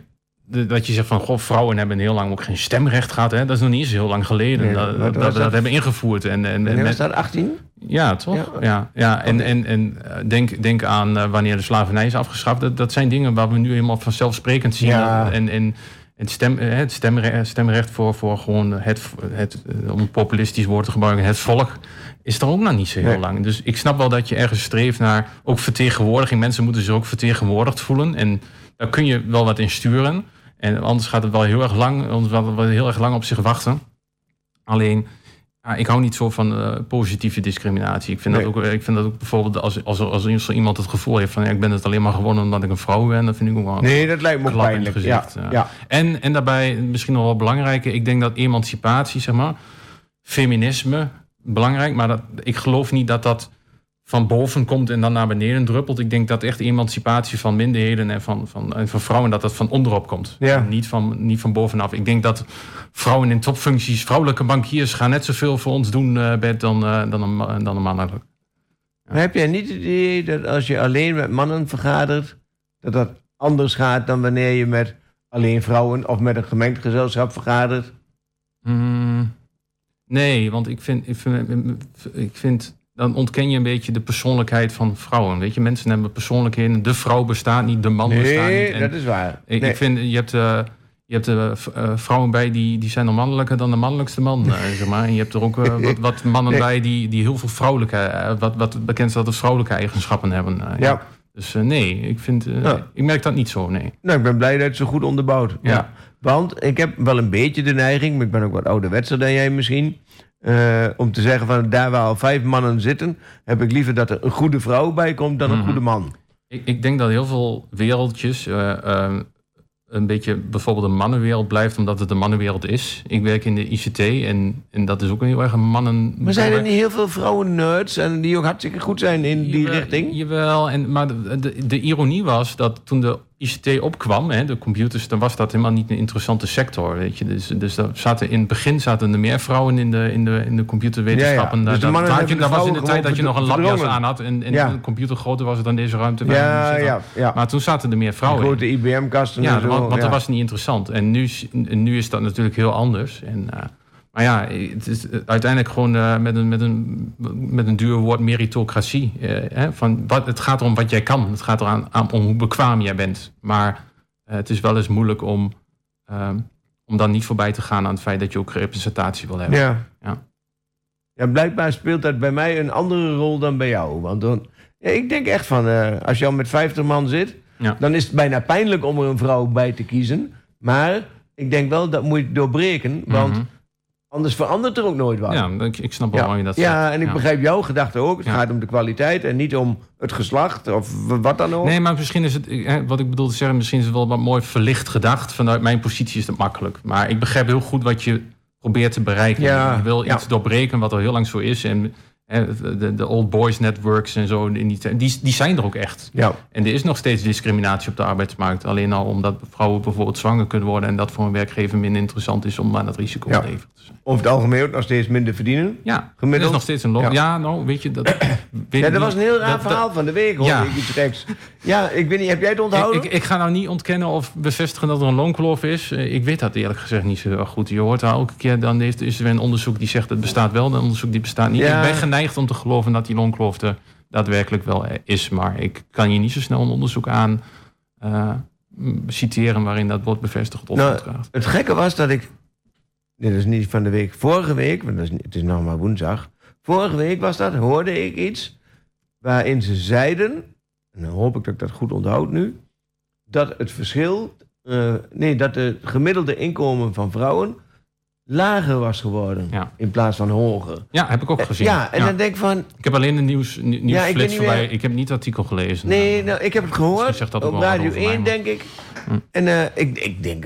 Dat je zegt van, goh, vrouwen hebben heel lang ook geen stemrecht gehad. Hè? Dat is nog niet eens heel lang geleden Nee, dat, dat, dat, dat? hebben ingevoerd. En, en, en Wanneer was dat 18? ja, toch? Ja. Ja. En, en, en eh, denk, denk aan eh, wanneer de slavernij is afgeschaft. Dat, dat zijn dingen waar we nu helemaal vanzelfsprekend zien. Ja. En, en het, stem, eh, het stemrecht, stemrecht voor, voor gewoon het, het, eh, om een populistisch woord te gebruiken, het volk, is er ook nog niet zo heel Nee. lang. Dus ik snap wel dat je ergens streeft naar ook vertegenwoordiging. Mensen moeten zich ook vertegenwoordigd voelen. En daar kun je wel wat in sturen. En anders gaat het wel heel erg lang, anders gaat het wel heel erg lang op zich wachten. Alleen, ja, ik hou niet zo van eh, positieve discriminatie. Ik vind, Nee. dat ook, ik vind dat ook bijvoorbeeld als, als, als, als iemand het gevoel heeft van ja, ik ben het alleen maar gewonnen omdat ik een vrouw ben, dat vind ik ook wel. Nee, dat lijkt me pijnlijk. Ja, ja. ja. En, en daarbij misschien nog wel belangrijker, ik denk dat emancipatie, zeg maar, feminisme, belangrijk, maar dat, ik geloof niet dat dat van boven komt en dan naar beneden druppelt. Ik denk dat echt emancipatie van minderheden en van, van, en van vrouwen, dat dat van onderop komt. Ja. En Niet, van, niet van bovenaf. Ik denk dat vrouwen in topfuncties, vrouwelijke bankiers, gaan net zoveel voor ons doen, Bert, dan, eh, dan, een, dan een mannelijk. Maar heb jij niet het idee dat als je alleen met mannen vergadert, dat dat anders gaat dan wanneer je met alleen vrouwen of met een gemengd gezelschap vergadert? Mm, nee, want ik vind, ik, vind, ik vind. Dan ontken je een beetje de persoonlijkheid van vrouwen. Weet je, mensen hebben persoonlijkheden. De vrouw bestaat niet, de man bestaat niet. Nee, dat is waar. ik, Nee. ik vind, je hebt, eh, je hebt eh, eh, vrouwen bij die, die zijn nog mannelijker dan de mannelijkste man. zeg maar. En je hebt er ook wat, wat mannen Nee. bij die, die heel veel vrouwelijke, wat, wat bekend staat als vrouwelijke eigenschappen hebben. Ja. Dus nee, ik, vind, Ja. ik merk dat niet zo, nee. Nou, ik ben blij dat het zo goed onderbouwd. Ja. Ja. Want ik heb wel een beetje de neiging, maar ik ben ook wat ouderwetser dan jij misschien, eh, om te zeggen van daar waar al vijf mannen zitten, heb ik liever dat er een goede vrouw bij komt dan een Mhm. goede man. Ik, ik denk dat heel veel wereldjes eh, eh, een beetje bijvoorbeeld een mannenwereld blijft, omdat het een mannenwereld is. Ik werk in de ICT en, en dat is ook een heel erg een mannen. Maar zijn er niet heel veel vrouwen nerds en die ook hartstikke goed zijn in die Jawel- richting? Jawel, en, maar de, de, de ironie was dat toen de ICT opkwam, hè, de computers, dan was dat helemaal niet een interessante sector. Weet je. Dus, dus daar zaten in het begin zaten er meer vrouwen in de, in de, in de computerwetenschappen. Ja, ja. Dus Dat- de mannen dat, had je- hebben de dat was in de tijd dat je nog een labjas aan had en, en Ja. de computer groter was dan deze ruimte. waar Ja, ja. Maar toen zaten er meer vrouwen in. Grote IBM-kasten Ja, want, dat was niet interessant. En nu, nu is dat natuurlijk heel anders. En, eh, maar ja, het is uiteindelijk gewoon eh, met, een, met, een, met een duur woord meritocratie. eh, hè, van wat, het gaat erom wat jij kan. Het gaat eraan aan, om hoe bekwaam jij bent. Maar eh, het is wel eens moeilijk om, ehm, om dan niet voorbij te gaan aan het feit dat je ook representatie wil hebben. Ja. Ja. Ja, blijkbaar speelt dat bij mij een andere rol dan bij jou. Want dan, ja, ik denk echt van, eh, als je al met 50 man zit, Ja. dan is het bijna pijnlijk om er een vrouw bij te kiezen. Maar ik denk wel, dat moet je doorbreken, want Mhm. Anders verandert er ook nooit wat. Ja, ik, ik snap wel ja. waarom je dat ja zegt. en ik Ja. begrijp jouw gedachte ook. Het Ja. gaat om de kwaliteit en niet om het geslacht of wat dan ook. Nee, maar misschien is het, wat ik bedoel te zeggen, misschien is het wel wat mooi verlicht gedacht. Vanuit mijn positie is het makkelijk. Maar ik begrijp heel goed wat je probeert te bereiken. Ja, je wil ja. iets doorbreken wat al heel lang zo is. En de, de old boys networks en zo, die, die, zijn er ook echt. Ja. En er is nog steeds discriminatie op de arbeidsmarkt. Alleen al omdat vrouwen bijvoorbeeld zwanger kunnen worden... en dat voor een werkgever minder interessant is om aan het risico Ja. te zijn. Over het algemeen ook nog steeds minder verdienen. Ja, er Gemiddeld? is nog steeds een loop. Ja. Ja. nou, weet je... Dat, weet Ja, dat was een heel raar dat- dat- verhaal van de week, hoor. Ja. Ik iets geks. Ja, ik weet niet, heb jij het onthouden? ik, ik ga nou niet ontkennen of bevestigen dat er een loonkloof is. Ik weet dat eerlijk gezegd niet zo goed. Je hoort daar elke keer, dan heeft, is er weer een onderzoek die zegt het bestaat wel, een onderzoek die bestaat niet. Ja. Ik ben geneigd om te geloven dat die loonkloof er daadwerkelijk wel is. Maar ik kan je niet zo snel een onderzoek aan eh, citeren waarin dat wordt bevestigd of Nou. Het gekke was dat ik. Dit is niet van de week. Vorige week, want dat is, het is nog maar woensdag. Vorige week was dat, hoorde ik iets. Waarin ze zeiden. En dan hoop ik dat ik dat goed onthoud nu. Dat het verschil. eh, nee, dat het gemiddelde inkomen van vrouwen. lager was geworden. Ja. In plaats van hoger. Ja, heb ik ook gezien. Ja, en dan denk ik van. Ik heb alleen een nieuws, nieuw- Ja, ik voorbij. meer- Ik heb niet het artikel gelezen. Nee, nou, ik heb het gehoord. zegt dat Op Radio over mij, 1, maar- denk ik. Hm. En eh, ik, ik denk.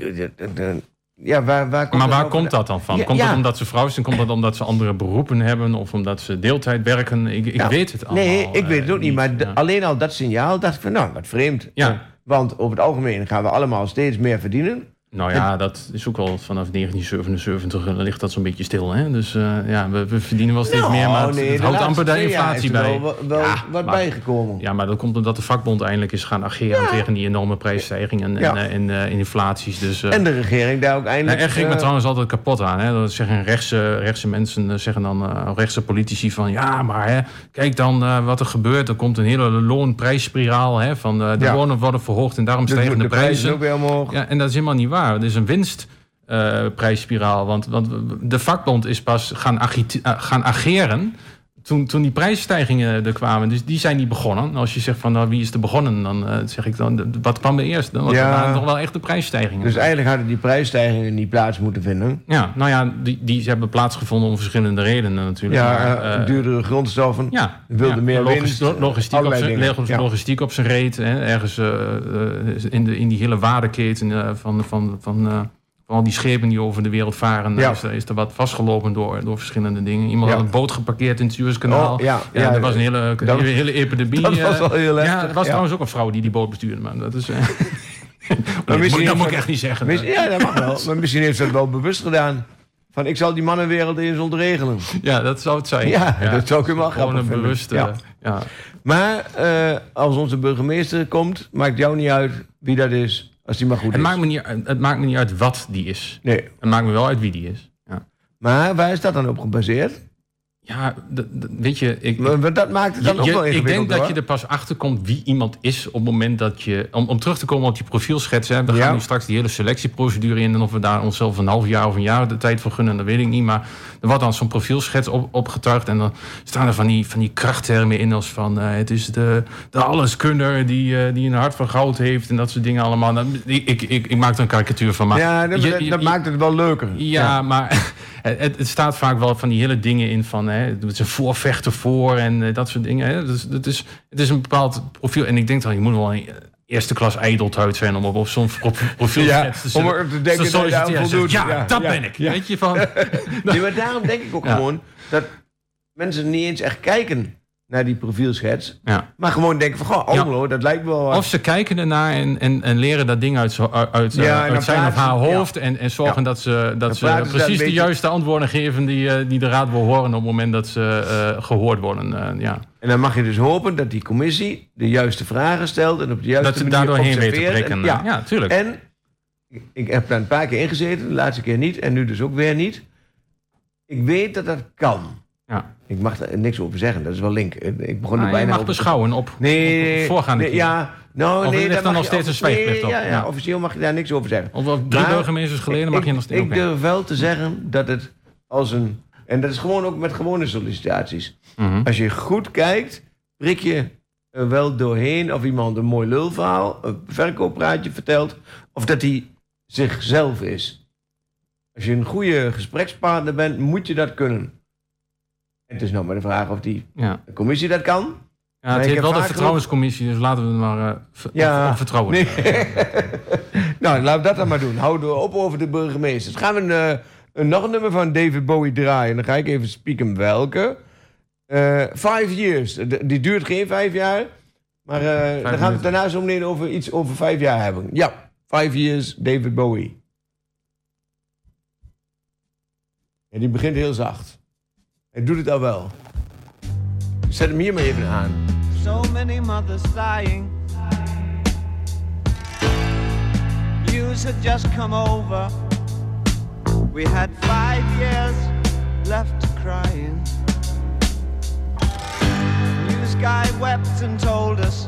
Dat- dat- dat- ja, waar, waar komt Maar waar komt dat dan van? Ja, komt ja. het omdat ze vrouw zijn? Komt dat omdat ze andere beroepen hebben? Of omdat ze deeltijd werken? Ik, ik weet het allemaal Nee, ik weet het eh, ook niet. Maar ja. alleen al dat signaal dacht ik van, nou, wat vreemd. Ja. Want over het algemeen gaan we allemaal steeds meer verdienen. Nou ja, dat is ook al vanaf 1977 ligt dat zo'n beetje stil. Hè? Dus eh, ja, we, we verdienen wel steeds Nou, meer, maar het, nee, het de houdt amper de inflatie is er bij. Wel, wel Ja, wat maar- bijgekomen. Ja, maar dat komt omdat de vakbond eindelijk is gaan ageren tegen die enorme prijsstijgingen en, Ja. en, en, eh, inflaties. Dus, eh, En de regering daar ook nou, eindelijk... erg ging me eh, trouwens altijd kapot aan. Hè? Dat zeggen rechtse, rechtse mensen, eh, zeggen dan eh, rechtse politici van... ja, maar hè, kijk dan eh, wat er gebeurt. Er komt een hele loonprijsspiraal. Hè, van eh, de lonen worden verhoogd en daarom de, stijgen de, de prijzen prijzen. ook weer omhoog. Ja, en dat is helemaal niet waar. Het is een winstprijsspiraal. want, want de vakbond is pas gaan, eh, gaan ageren toen, toen die prijsstijgingen er kwamen. Dus die zijn niet begonnen. Als je zegt van nou, wie is er begonnen, dan eh, zeg ik dan, wat kwam er eerst? Dan Ja. waren nog wel echt de prijsstijgingen. Dus eigenlijk hadden die prijsstijgingen niet plaats moeten vinden. ja, nou ja, die, die hebben plaatsgevonden om verschillende redenen natuurlijk. Ja, Maar, eh, eh, duurdere grondstoffen. ja, wilde ja, meer logis- winst, lo- logistiek, op zijn, Ja. logistiek op zijn reet. Hè, ergens in, de, in die hele waardeketen van, van, van, eh, al die schepen die over de wereld varen... Ja. is, er- is er wat vastgelopen door, door verschillende dingen. Iemand Ja. had een boot geparkeerd in het Suezkanaal. Oh, ja, dat was een hele, dat- hele, hele epidemie. dat was eh. wel heel Ja, er was trouwens ook een vrouw die die boot bestuurde. Maar dat is... eh, moet, dat moet ik echt niet zeggen. Mis- Ja, dat mag wel. Maar misschien heeft ze dat wel bewust gedaan. Van, ik zal die mannenwereld eens ontregelen. Ja, dat zou het zijn. Ja, dat zou ik hem wel Gewoon grappig een bewuste... Ja. Ja. Maar eh, als onze burgemeester komt, maakt jou niet uit wie dat is. Als die maar goed Het, is. maakt me niet, uit- het maakt me niet uit wat die is. Nee. Het maakt me wel uit wie die is. Ja. Maar waar is dat dan op gebaseerd? Ja, weet je, ik, Maar- dat maakt het dan je- ook ik denk dat je er pas achter komt wie iemand is op het moment dat je. Om, om terug te komen op die profielschets. Hè, we Ja. gaan nu straks die hele selectieprocedure in. En of we daar onszelf een half jaar of een jaar de tijd voor gunnen, dat weet ik niet. Maar er wordt dan zo'n profielschets op, opgetuigd. En dan staan er van die, van die krachttermen in als van eh, het is de, de alleskunner die, eh, die een hart van goud heeft. En dat soort dingen allemaal. Ik, ik, ik, ik maak er een karikatuur van. Maar ja, dat, je- dat- je- dat je- maakt het wel leuker. ja, maar het, het staat vaak wel van die hele dingen in van hè, het is een voorvechter voor en eh, dat soort dingen. Hè. Dus, het, is, het is een bepaald profiel. En ik denk dan, je moet wel een eerste klas ijdeltuit zijn om op, op zo'n pro- profiel Ja, te zetten. om er te denken dat je aan solliciteren. voldoet. Ja, Ja, dat ja, ben ik. ja. Weet je van. Nee, maar daarom denk ik ook Ja. gewoon dat mensen niet eens echt kijken naar die profielschets. Ja. Maar gewoon denken van, goh, Ja. Almelo, dat lijkt wel wat. Of ze kijken ernaar en, en, en leren dat ding uit, Ja, eh, uit zijn of haar ze- ja. hoofd. En, en zorgen Ja. dat ze, dat ze ze precies de beetje- juiste antwoorden geven die, eh, die de raad wil horen op het moment dat ze eh, gehoord worden. eh, ja. En dan mag je dus hopen dat die commissie de juiste vragen stelt en op de juiste Dat ze manier daardoor heen weten te prikken. En- ja. tuurlijk. En ik heb daar een paar keer ingezeten, de laatste keer niet en nu dus ook weer niet. Ik weet dat dat kan. Ja. Ik mag daar niks over zeggen, dat is wel link. Ik begon er Nou, je bijna mag over te- beschouwen op, Nee, op, op voorgaande nee, ja, nou, Of nee, ligt mag nog je steeds een zwijgplicht op? Ja, ja, officieel mag je daar niks over zeggen. Of drie Maar burgemeesters geleden mag je nog steeds... Ik durf wel te zeggen dat het als een... En dat is gewoon ook met gewone sollicitaties. Mhm. Als je goed kijkt, prik je er wel doorheen of iemand een mooi lulverhaal, een verkooppraatje vertelt, of dat hij zichzelf is. Als je een goede gesprekspartner bent, moet je dat kunnen. Het is nou maar de vraag of die Ja. commissie dat kan. Ja, het heb wel de vertrouwenscommissie, dus laten we het maar v- Ja. op, op vertrouwen. Nee. nou, laten we dat dan maar doen. Houden we op over de burgemeesters. Gaan we een, eh, een, nog een nummer van David Bowie draaien. Dan ga ik even spieken welke. Eh five years. Die duurt geen vijf jaar. Maar dan gaan we het daarna zo meteen over iets over vijf jaar hebben. Ja, five years David Bowie. En die begint heel zacht. Hij doet het al wel. Zet hem hier maar even aan. So many mothers dying. News had just come over. We had five years left crying. News guy wept and told us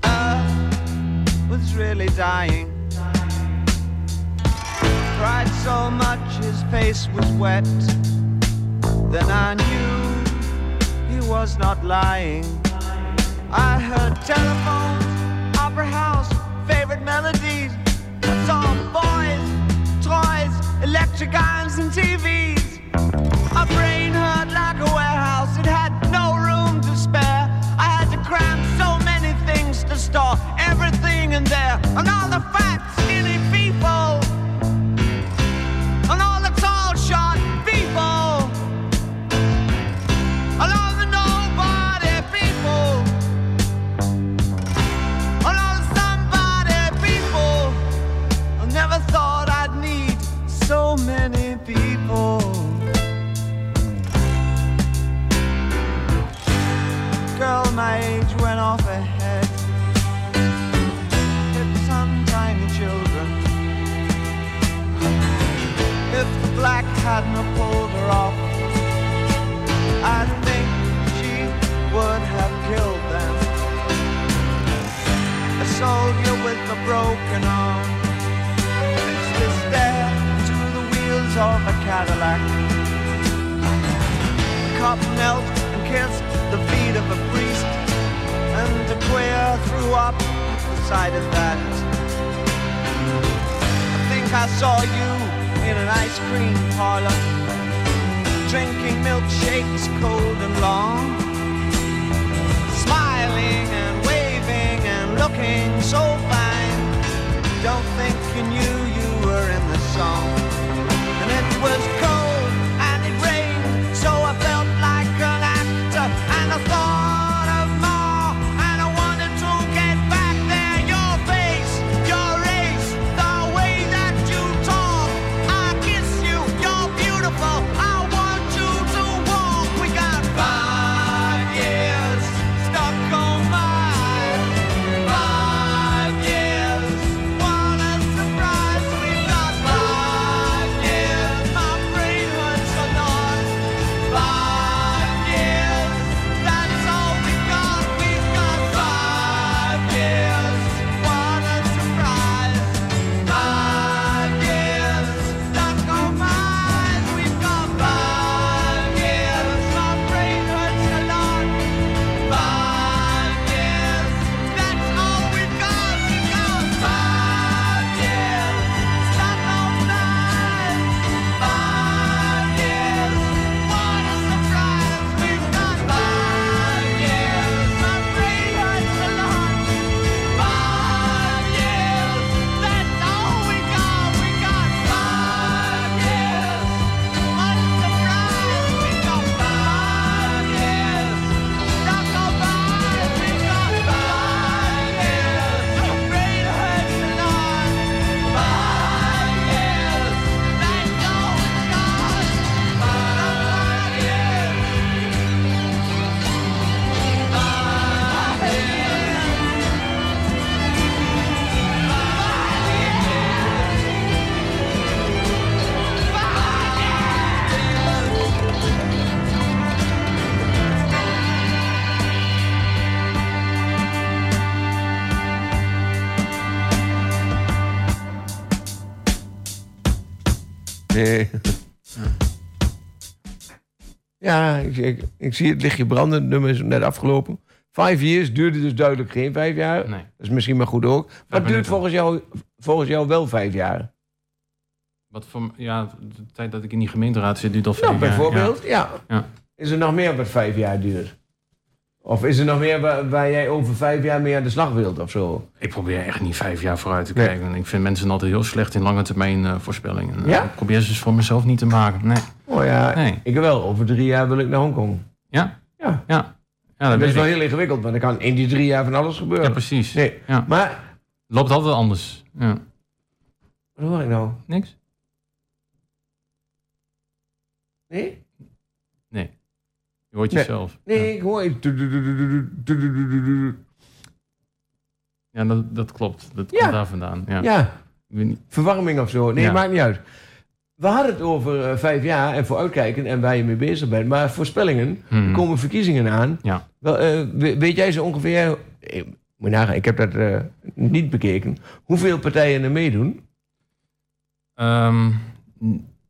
Earth was really dying. Cried so much his face was wet. Then I knew he was not lying. I heard telephones, opera house, favorite melodies. I saw boys, toys, electric irons, and TVs. My brain hurt like a warehouse, it had no room to spare. I had to cram so many things to store everything in there. And all the fat, broken arm fixed his stare to the wheels of a Cadillac. The cop knelt and kissed the feet of a priest, and the queer threw up the sight of that. I think I saw you in an ice cream parlor, drinking milkshakes cold and long, smiling and waving and looking so fine. Don't think you knew you were in the song. And it was cold Nee. Ja, ik, ik, ik zie het lichtje branden. Het nummer is net afgelopen. Five years duurde dus duidelijk geen vijf jaar. Nee. Dat is misschien maar goed ook. Wat duurt volgens jou, volgens jou wel vijf jaar? Wat voor, ja, de tijd dat ik in die gemeenteraad zit, duurt al Nou, vijf jaar. bijvoorbeeld, ja. Ja. Is er nog meer wat vijf jaar duurt? Of is er nog meer waar, waar jij over vijf jaar mee aan de slag wilt of zo? Ik probeer echt niet vijf jaar vooruit te Nee. kijken. En ik vind mensen altijd heel slecht in lange termijn eh, voorspellingen. Ja? Ik probeer ze dus voor mezelf niet te maken. Nee. Oh ja, Nee. ik wel. Over drie jaar wil ik naar Hongkong. Ja? Ja. Ja. Ja, dat Dat is wel heel ingewikkeld, want er kan in die drie jaar van alles gebeuren. Ja, precies. Nee, Ja. maar... Loopt altijd anders. Ja. Wat hoor ik nou? Niks? Nee? Nee. Je hoort Nee. jezelf. Nee, ik hoor... Ja, dat, dat klopt. Dat komt daar vandaan. Ja. Ik verwarming of zo. Nee, maakt niet uit. We hadden het over eh, vijf jaar en vooruitkijken en waar je mee bezig bent. Maar voorspellingen, Hmm. er komen verkiezingen aan. Ja. Wel, eh, we- weet jij zo ongeveer... eh, Moet je nagaan, ik heb dat eh, niet bekeken. Hoeveel partijen er meedoen? Ehm,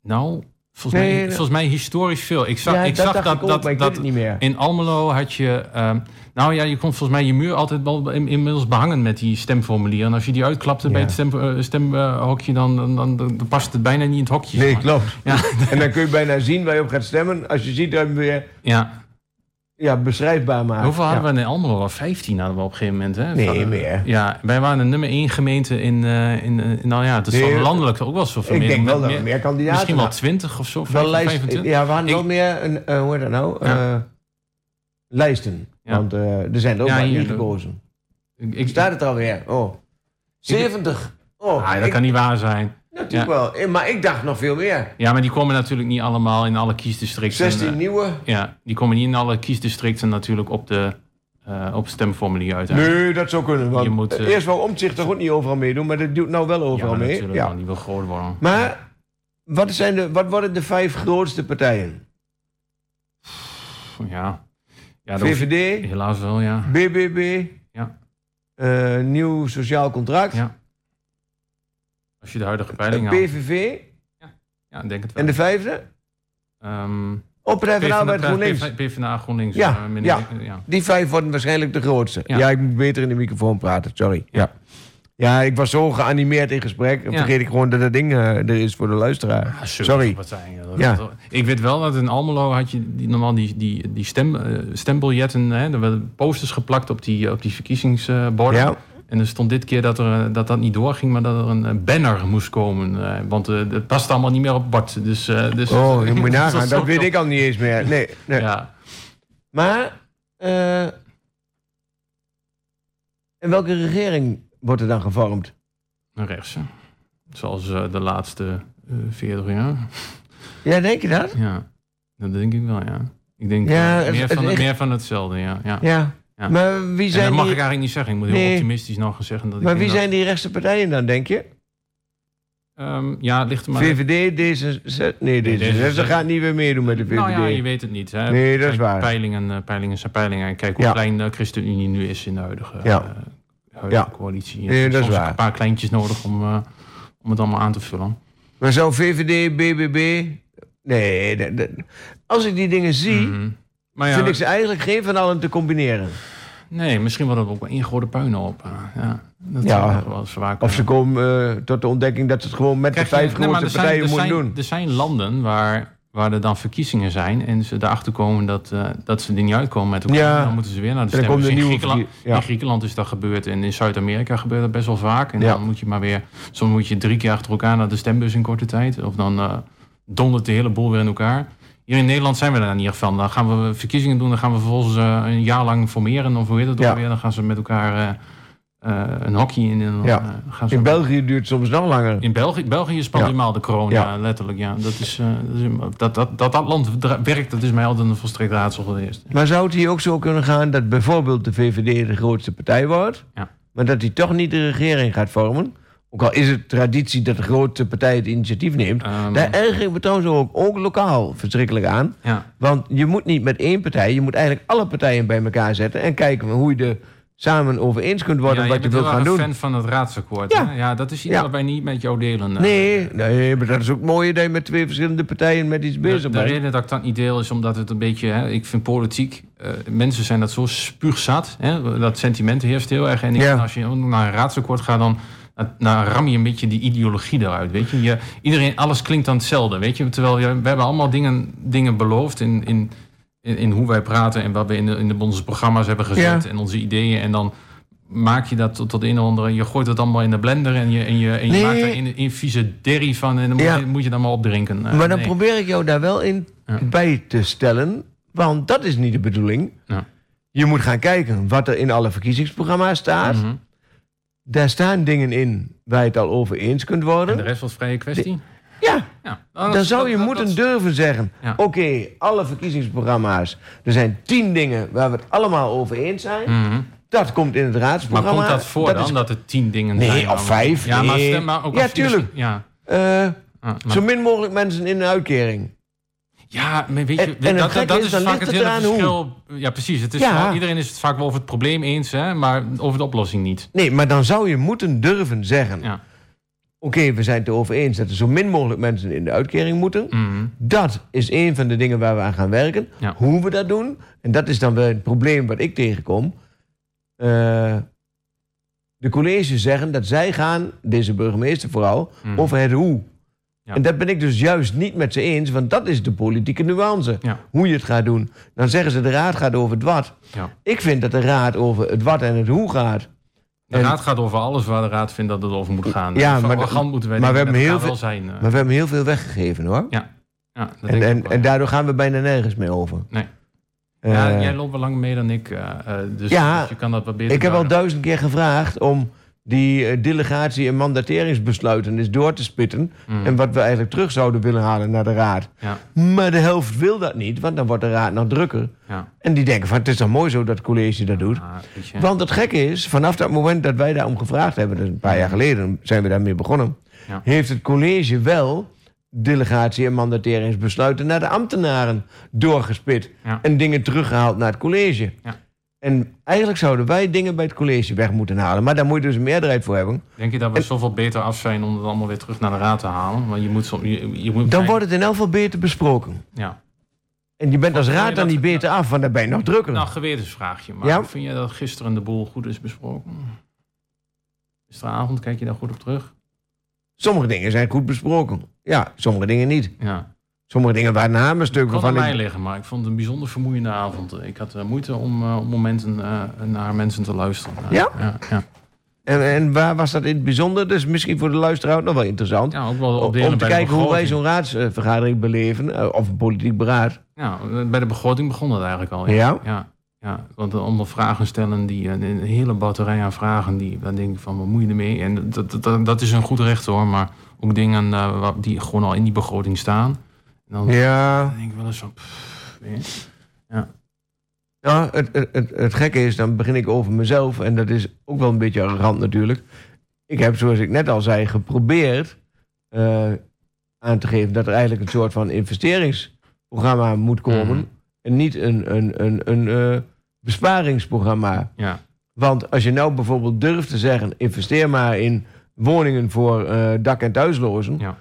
nou, volgens, Nee, mij, nee. volgens mij historisch veel. Ik zag, ja, ik zag dat, ik ook, dat, dat het niet meer. in Almelo had je... ehm, nou ja, je kon volgens mij je muur altijd wel in- inmiddels behangen met die stemformulier. En als je die uitklapte bij het stem, eh, stemhokje, dan, dan, dan, dan past het bijna niet in het hokje. Nee, klopt. Ja, En dan kun je bijna zien waar je op gaat stemmen. Als je ziet, dan weer ja. Ja, beschrijfbaar maken. Hoeveel hadden ja. we in Almelo? Wel 15 hadden we op een gegeven moment. Hè? Nee, Van, meer. Ja, wij waren de nummer 1 gemeente in, eh, in, eh, nou ja, het is Nee, landelijk ook wel zoveel Ik meer. denk wel dat er meer kandidaten Misschien wel waren. 20 of zo, wel lijst, 25. Ja, we hadden wel Ik- meer, een, eh, hoe heet dat nou? Ja. Eh, lijsten. Ja. Want eh, er zijn er ook maar niet gekozen. Ik, ik, Staat het alweer? Oh. 70. Oh, Ah, dat ik- kan niet waar zijn. Natuurlijk wel. Eh, Maar ik dacht nog veel meer. Ja, maar die komen natuurlijk niet allemaal in alle kiesdistricten. 16 eh, nieuwe. ja, die komen niet in alle kiesdistricten natuurlijk op de, eh, op stemformulier uiteindelijk. Nee, dat zou kunnen. Want Je moet, eerst wel omzicht toch ook niet overal meedoen, maar dat doet nou wel ja, overal mee. natuurlijk Ja. die wil groot worden. Maar wat, zijn de, wat worden de vijf grootste partijen? Ja, ja VVD, helaas wel, ja. BBB, Ja. Nieuw Sociaal Contract, Ja. Als je de huidige peiling haalt. PVV Ja, ik denk het wel. en de vijfde? Ehm, Arbeid PvdA, GroenLinks. PvdA, GroenLinks. Ja, minder- ja. ja. Die vijf worden waarschijnlijk de grootste. Ja. Ja. ik moet beter in de microfoon praten, sorry. Ja, ja ik was zo geanimeerd in gesprek. Dan Ja. vergeet ik gewoon dat dat ding eh, er is voor de luisteraar. Ah, Sorry. partijen, Ja. Ik weet wel dat in Almelo had je die, normaal die, die, die stem, eh, stembiljetten. Hè, er werden posters geplakt op die, op die verkiezingsborden. En er stond dit keer dat, er, eh, dat dat niet doorging, maar dat er een eh, banner moest komen. eh, want het past allemaal niet meer op het bord. Dus, dus, oh, je moet nagaan. is Dat weet ik al niet eens meer. Nee, nee. Ja. Maar, en welke regering wordt er dan gevormd? Een rechtse. Zoals de laatste eh 40 jaar. Ja, denk je dat? Ja, dat denk ik wel, ja. Ik denk Ja, meer, het van, meer van hetzelfde, ja. ja. Ja. Ja. Maar wie En zijn dat mag die, ik eigenlijk niet zeggen. Ik moet heel Nee. optimistisch nog gaan zeggen. Dat ik maar wie dat- zijn die rechtse partijen dan, denk je? Ehm, ja, het ligt er maar... VVD, D66... Nee, Nee, D66 D66 gaat niet weer meedoen met de VVD. Nou ja, je weet het niet. Hè. Nee, dat is waar. Peilingen, eh, peilingen zijn peilingen. En kijk hoe Ja. klein de ChristenUnie nu is in de huidige, Ja. eh, huidige Ja. coalitie. Nee, dat is waar. een paar kleintjes nodig om, eh, om het allemaal aan te vullen. Maar zou VVD, BBB... Nee, dat- dat- als ik die dingen zie... Mhm. Maar ja, vind ik ze eigenlijk geen van allen te combineren. nee, misschien wordt het ook wel één grote puinhoop. eh, ja, dat Ja. wel zwaar Of ze komen eh, tot de ontdekking dat ze het gewoon met Krijg de je- vijf nee, er zijn- partijen moeten zijn- doen. Er zijn landen waar, waar er dan verkiezingen zijn... en ze erachter komen dat, eh, dat ze er niet uitkomen met elkaar. Ja. Dan moeten ze weer naar de stembus. een In nieuwe Griekenland, ja. in Griekenland is dat gebeurd en in Zuid-Amerika gebeurt dat best wel vaak. En Ja. dan moet je maar weer... Soms moet je drie keer achter elkaar naar de stembus in korte tijd. Of dan eh, dondert de hele boel weer in elkaar. Hier in Nederland zijn we daar niet echt van. Dan gaan we verkiezingen doen, dan gaan we vervolgens eh, een jaar lang formeren. Of hoe heet het Ja. weer? Dan gaan ze met elkaar eh, eh, een hockey in. En Ja. gaan ze In België duurt het soms nog langer. in België, België is pas Ja. helemaal de corona, Ja. letterlijk. Ja. Dat, is, dat, dat, dat, dat dat land werkt, dat is mij altijd een volstrekt raadsel geweest. Maar zou het hier ook zo kunnen gaan dat bijvoorbeeld de VVD de grootste partij wordt, Ja. maar dat die toch niet de regering gaat vormen? Ook al is het traditie dat de grootste partij het initiatief neemt. Ehm, Daar erger ik me trouwens ook, ook lokaal verschrikkelijk aan. ja. Want je moet niet met één partij, je moet eigenlijk alle partijen bij elkaar zetten en kijken hoe je er samen over eens kunt worden ja, wat je wilt gaan doen. fan van het raadsakkoord. Ja. Ja, ja dat is iets Ja. wat wij niet met jou delen. eh. Nee, nee, maar dat is ook mooi dat je met twee verschillende partijen met iets De, bezig de bent. reden dat ik dat niet deel is omdat het een beetje... Hè, ik vind politiek... eh, mensen zijn dat zo spuugzat. Hè, dat sentiment heerst heel erg. En ik als je naar een raadsakkoord gaat... dan dan ram je een beetje die ideologie eruit, weet je. je iedereen, alles klinkt dan hetzelfde, weet je. Terwijl je, we hebben allemaal dingen, dingen beloofd in, in, in, hoe wij praten... en wat we in, de, in de, onze programma's hebben gezet Ja. en onze ideeën. En dan maak je dat tot, tot een of andere... je gooit het allemaal in de blender en je, en je, en je Nee. maakt er een, een vieze derry van... en dan moet, Ja. je, moet je dan maar opdrinken. Eh, Maar dan nee. probeer ik jou daar wel in Ja. bij te stellen. Want dat is niet de bedoeling. Ja. Je moet gaan kijken wat er in alle verkiezingsprogramma's staat. Mhm. Daar staan dingen in waar je het al over eens kunt En worden. de rest was vrije kwestie? Ja, Ja. Nou, dan dat- zou je dat- moeten dat- durven zeggen... Ja. oké, alle verkiezingsprogramma's... er zijn tien dingen waar we het allemaal over eens zijn. Mhm. Dat komt in het Maar raadsprogramma. komt dat voor dan, is- dat er tien dingen Nee, zijn? of waar we- vijf, Ja, maar, nee. stem maar ook Ja, als- tuurlijk. Ja, eh, Ah, maar- zo min mogelijk mensen in een uitkering. Ja, maar weet je, En- dat, dat, dat is, dan vaak het het hele verschil. Ja, precies. Het is Ja. vaak- iedereen is het vaak wel over het probleem eens, hè, maar over de oplossing niet. Nee, maar dan zou je moeten durven zeggen... Ja. oké, we zijn het erover eens... dat er zo min mogelijk mensen in de uitkering moeten... Mhm. Dat is een van de dingen waar we aan gaan werken. Ja. Hoe we dat doen. En dat is dan wel het probleem wat ik tegenkom. Eh, de colleges zeggen dat zij gaan, deze burgemeester vooral, Mhm. over het hoe. Ja. En dat ben ik dus juist niet met ze eens, want dat is de politieke nuance. Ja. Hoe je het gaat doen. Dan zeggen ze de raad gaat over het wat. Ja. Ik vind dat de raad over het wat en het hoe gaat. De En- raad gaat over alles waar de raad vindt dat het over moet gaan. Ja, maar moeten wij maar we hebben heel wel zijn. eh. Maar we hebben heel veel weggegeven hoor. ja, dat En, denk ik en, en daardoor gaan we bijna nergens meer over. Nee. Ja, Eh, jij loopt wel lang mee dan ik. eh, dus, Ja, dus je kan dat wat beter Ik heb al duizend keer gevraagd om die eh, delegatie- en mandateringsbesluiten is door te spitten. En wat we eigenlijk terug zouden willen halen naar de raad. Ja, Maar de helft wil dat niet, want dan wordt de raad nog drukker. ja. En die denken van, het is dan mooi zo dat het college dat doet. Ah. Want het gekke is, vanaf dat moment dat wij daarom gevraagd hebben... dus een paar jaar geleden zijn we daarmee begonnen... Heeft het college wel delegatie- en mandateringsbesluiten... naar de ambtenaren doorgespit. En dingen teruggehaald naar het college. En eigenlijk zouden wij dingen bij het college weg moeten halen. Maar daar moet je dus een meerderheid voor hebben. Denk je dat we zoveel beter af zijn om het allemaal weer terug naar de raad te halen? Want je moet... som- Je, je moet Dan wordt het in elk geval beter besproken. Ja. En je bent als raad dan niet beter af, want dan ben je nog drukker. Nou, gewetensvraagje. Maar Ja? vind je dat gisteren de boel goed is besproken? Gisteravond, kijk je daar goed op terug? Sommige dingen zijn goed besproken. Ja, sommige dingen niet. Ja. Sommige dingen waren een hamerstuk Het waarvan aan mij liggen, maar ik vond het een bijzonder vermoeiende avond. Ik had eh, moeite om eh, op momenten eh, naar mensen te luisteren. Ja? Ja, ja. En, en waar was dat in het bijzonder? Dus misschien voor de luisteraar nog wel interessant. Ja, ook wel op de om te kijken hoe wij zo'n raadsvergadering beleven. Of een politiek beraad. Ja, bij de begroting begon dat eigenlijk al. Ja? Ja, ja want om vragen stellen, die, een hele batterij aan vragen, die, dan denk ik van, wat moet je ermee? En dat, dat, dat is een goed recht hoor, maar ook dingen die gewoon al in die begroting staan. En dan, Ja. denk ik wel eens van, pff. Ja, Nou, het, het, het, het gekke is, dan begin ik over mezelf. En dat is ook wel een beetje arrogant natuurlijk. Ik heb, zoals ik net al zei, geprobeerd eh, aan te geven... dat er eigenlijk een soort van investeringsprogramma moet komen. Mhm. En niet een, een, een, een eh, besparingsprogramma. ja, Want als je nou bijvoorbeeld durft te zeggen... investeer maar in woningen voor eh, dak- en thuislozen... Ja.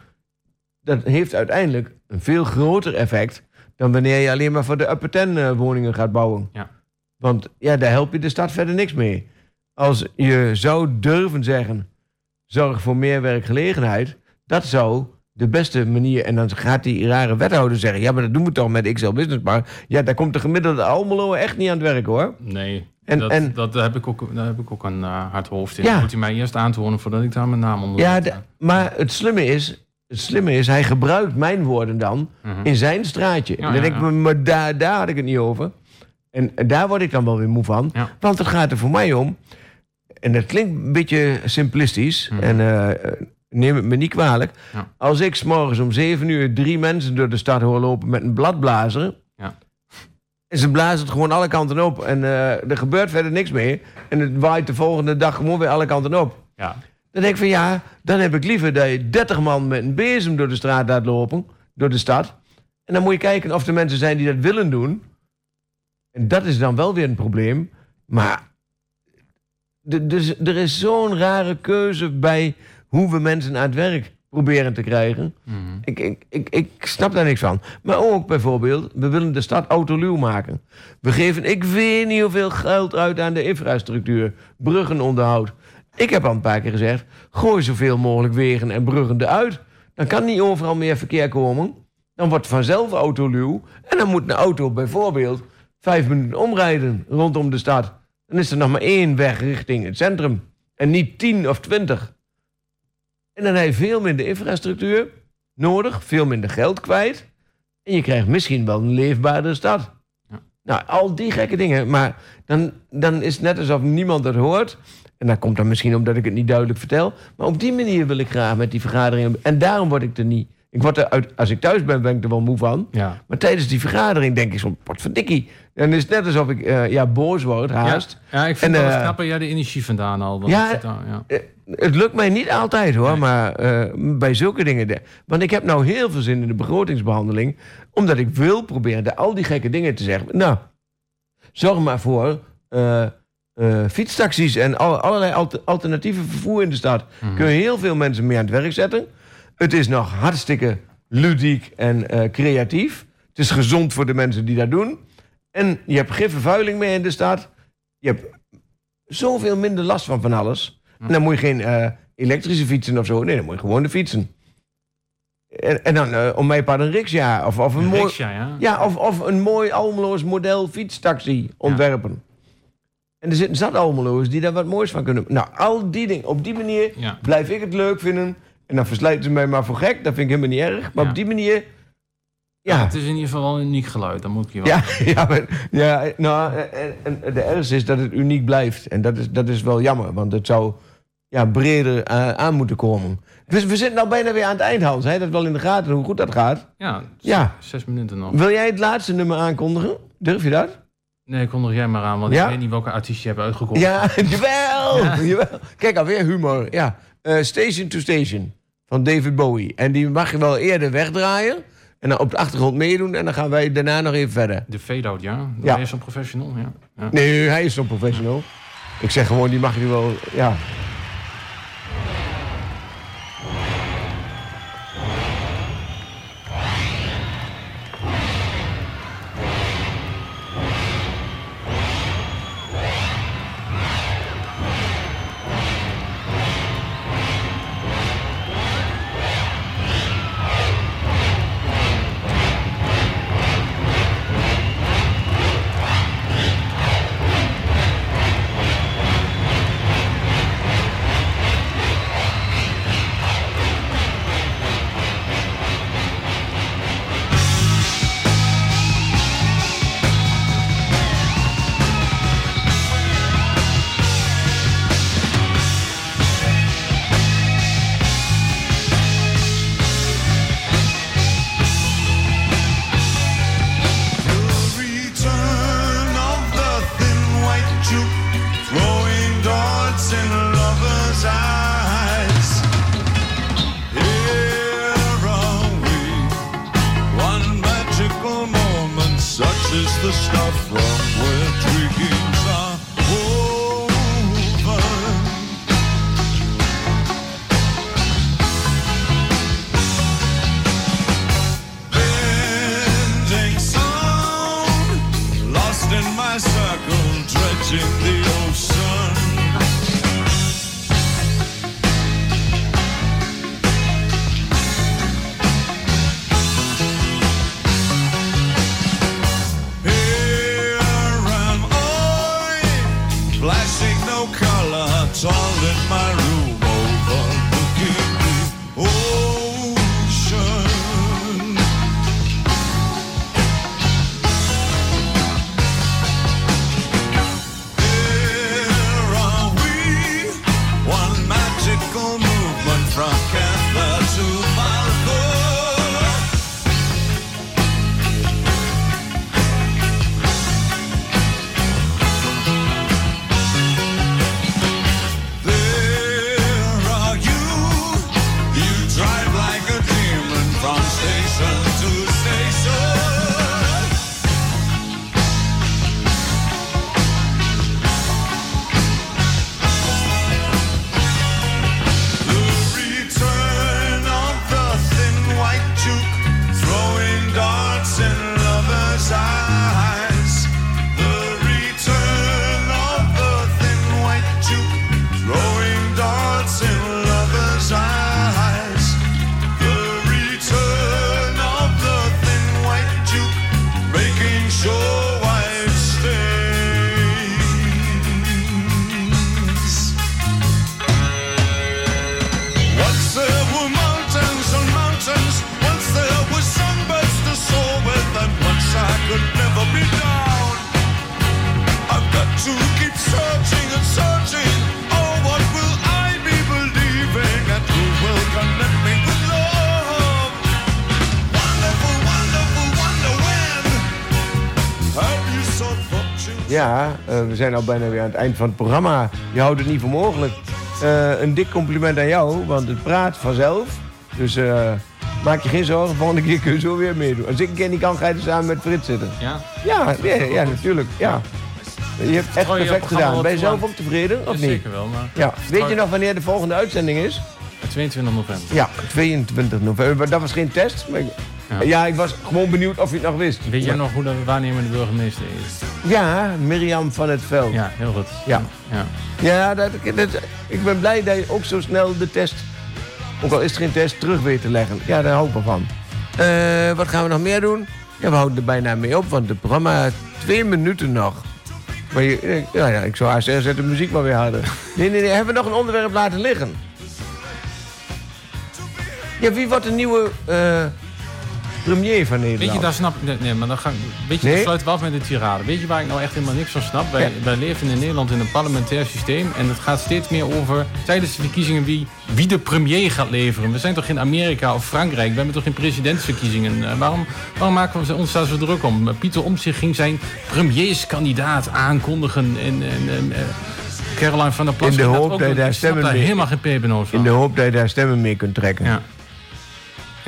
Dat heeft uiteindelijk een veel groter effect... dan wanneer je alleen maar voor de upper ten eh, woningen gaat bouwen. Ja. Want ja, daar help je de stad verder niks mee. Als je zou durven zeggen... zorg voor meer werkgelegenheid... dat zou de beste manier... en dan gaat die rare wethouder zeggen... ja, maar dat doen we toch met XL Business Park. Ja, daar komt de gemiddelde Almelo echt niet aan het werk, hoor. nee. En- dat, en- dat heb ik ook, daar heb ik ook een eh, hard hoofd in. Ja. Moet hij mij eerst aantonen voordat ik daar mijn naam onder Ja, maar het slimme is... Het slimme is, hij gebruikt mijn woorden dan Mhm. in zijn straatje. Ja, en dan denk ik, maar daar, daar had ik het niet over. En daar word ik dan wel weer moe van. Want het gaat er voor mij om. En dat klinkt een beetje simplistisch. Mhm. En eh, neem het me niet kwalijk. Als ik s'morgens om zeven uur drie mensen door de stad hoor lopen met een bladblazer. Ja. En ze blazen het gewoon alle kanten op. En eh, er gebeurt verder niks meer. En het waait de volgende dag gewoon weer alle kanten op. Ja, Dan denk ik van ja, dan heb ik liever dat je 30 man met een bezem door de straat laat lopen, door de stad. En dan moet je kijken of er mensen zijn die dat willen doen. En dat is dan wel weer een probleem. Maar dus, er is zo'n rare keuze bij hoe we mensen aan het werk proberen te krijgen. Mhm. Ik, ik, ik, ik snap daar niks van. Maar ook bijvoorbeeld, we willen de stad autoluw maken. We geven, ik weet niet hoeveel geld uit aan de infrastructuur. Bruggenonderhoud. Ik heb al een paar keer gezegd, gooi zoveel mogelijk wegen en bruggen eruit. Dan kan niet overal meer verkeer komen. Dan wordt vanzelf autoluw. En dan moet een auto bijvoorbeeld vijf minuten omrijden rondom de stad. Dan is er nog maar één weg richting het centrum. En niet tien of twintig. En dan heb je veel minder infrastructuur nodig, veel minder geld kwijt. En je krijgt misschien wel een leefbaardere stad. Ja. Nou, al die gekke dingen. Maar dan, dan is het net alsof niemand het hoort. En dat komt dan misschien omdat ik het niet duidelijk vertel. Maar op die manier wil ik graag met die vergaderingen. En daarom word ik er niet. Ik word er uit, als ik thuis ben, ben ik er wel moe van. ja. Maar tijdens die vergadering denk ik zo'n potverdikkie. Dan is het net alsof ik eh, ja, boos word, haast. Ja, ik vind En, wel eh, jij de energie vandaan al. Want ja, het ja. Eh, Het lukt mij niet altijd hoor, Nee. maar bij zulke dingen. de- Want ik heb nou heel veel zin in de begrotingsbehandeling. Omdat ik wil proberen de, al die gekke dingen te zeggen. Nou, zorg maar voor eh, fietstaxis en al- allerlei alter- alternatieve vervoer in de stad. Mhm. Kun je heel veel mensen mee aan het werk zetten. Het is nog hartstikke ludiek en eh, creatief. Het is gezond voor de mensen die dat doen. En je hebt geen vervuiling meer in de stad. Je hebt zoveel minder last van van alles. En dan moet je geen eh, elektrische fietsen of zo. Nee, dan moet je gewoon de fietsen. En, en dan om mij part een riksja. Of, of een mooi, Riksja, ja. ja, of, of een mooi Almeloos model fietstaxi ontwerpen. En er zitten zat Almeloos die daar wat moois van kunnen. Nou, al die dingen. Op die manier Ja. blijf ik het leuk vinden. En dan verslijten ze mij maar voor gek. Dat vind ik helemaal niet erg. Maar Ja. op die manier... Ja, Ja, het is in ieder geval wel een uniek geluid, dat moet ik je wel ja, ja, maar- ja nou, en, en de ergste is dat het uniek blijft. En dat is, dat is wel jammer, want het zou... ja, breder eh, aan moeten komen. We, we zitten nou bijna weer aan het eind, Hans. Hij dat wel in de gaten, hoe goed dat gaat. Ja, Ja. zes minuten nog. Wil jij het laatste nummer aankondigen? Durf je dat? Nee, kondig jij maar aan, want Ja? ik weet niet welke artiest je hebt uitgekozen. Ja, jawel, jawel. Kijk, alweer humor. Ja. Eh, Station to Station van David Bowie. En die mag je wel eerder wegdraaien. En dan op de achtergrond meedoen. En dan gaan wij daarna nog even verder. De fade-out, ja. Ja. Ja. Hij is een professional, ja. ja. Nee, hij is zo'n professional. Ik zeg gewoon, die mag je wel... Ja. Zijn al bijna weer aan het eind van het programma. Je houdt het niet voor mogelijk. Eh, een dik compliment aan jou, want het praat vanzelf. Dus eh, maak je geen zorgen, volgende keer kun je zo weer meedoen. Als ik een keer niet kan, ga je er samen met Frits zitten. Ja? Ja, nee, ja natuurlijk. Ja. Je hebt echt perfect gedaan. Ben je zelf ook tevreden, of niet? Zeker wel, maar Ja. Weet je nog wanneer de volgende uitzending is? 22 november. Ja, 22 november. Dat was geen test. Maar ik, ja. Ja. ik was gewoon benieuwd of je het nog wist. Weet jij nog hoe de waarnemende burgemeester is? Ja, Mirjam van het Veld. Ja, heel goed. Ja. ja. Ja, dat, dat, ik ben blij dat je ook zo snel de test, ook al is het geen test, terug weet te leggen. Ja, daar hou ik wel van. Eh, wat gaan we nog meer doen? Ja, we houden er bijna mee op, want het programma twee minuten nog. Maar je, eh, ja, ja, ik zou haast zeggen, zet de muziek maar weer harder. Nee, nee, nee, hebben we nog een onderwerp laten liggen? Ja, wie wordt de nieuwe... eh, premier van Nederland. Weet je, daar snap nee, nee, maar dan ga ik, weet je, Nee? sluiten we af met de tirade. Weet je waar ik nou echt helemaal niks van snap? Wij, Ja. wij leven in Nederland in een parlementair systeem en het gaat steeds meer over tijdens de verkiezingen wie, wie de premier gaat leveren. We zijn toch in Amerika of Frankrijk? We hebben toch geen presidentsverkiezingen? Eh, waarom, waarom maken we ons daar zo druk om? Eh, Pieter Omtzigt ging zijn premierskandidaat aankondigen en, en, en eh, Caroline van der Plas. In de dat ook dat je doen. daar Ik stemmen daar mee- helemaal geen pepernoot van. In de hoop dat je daar stemmen mee kunt trekken. Ja.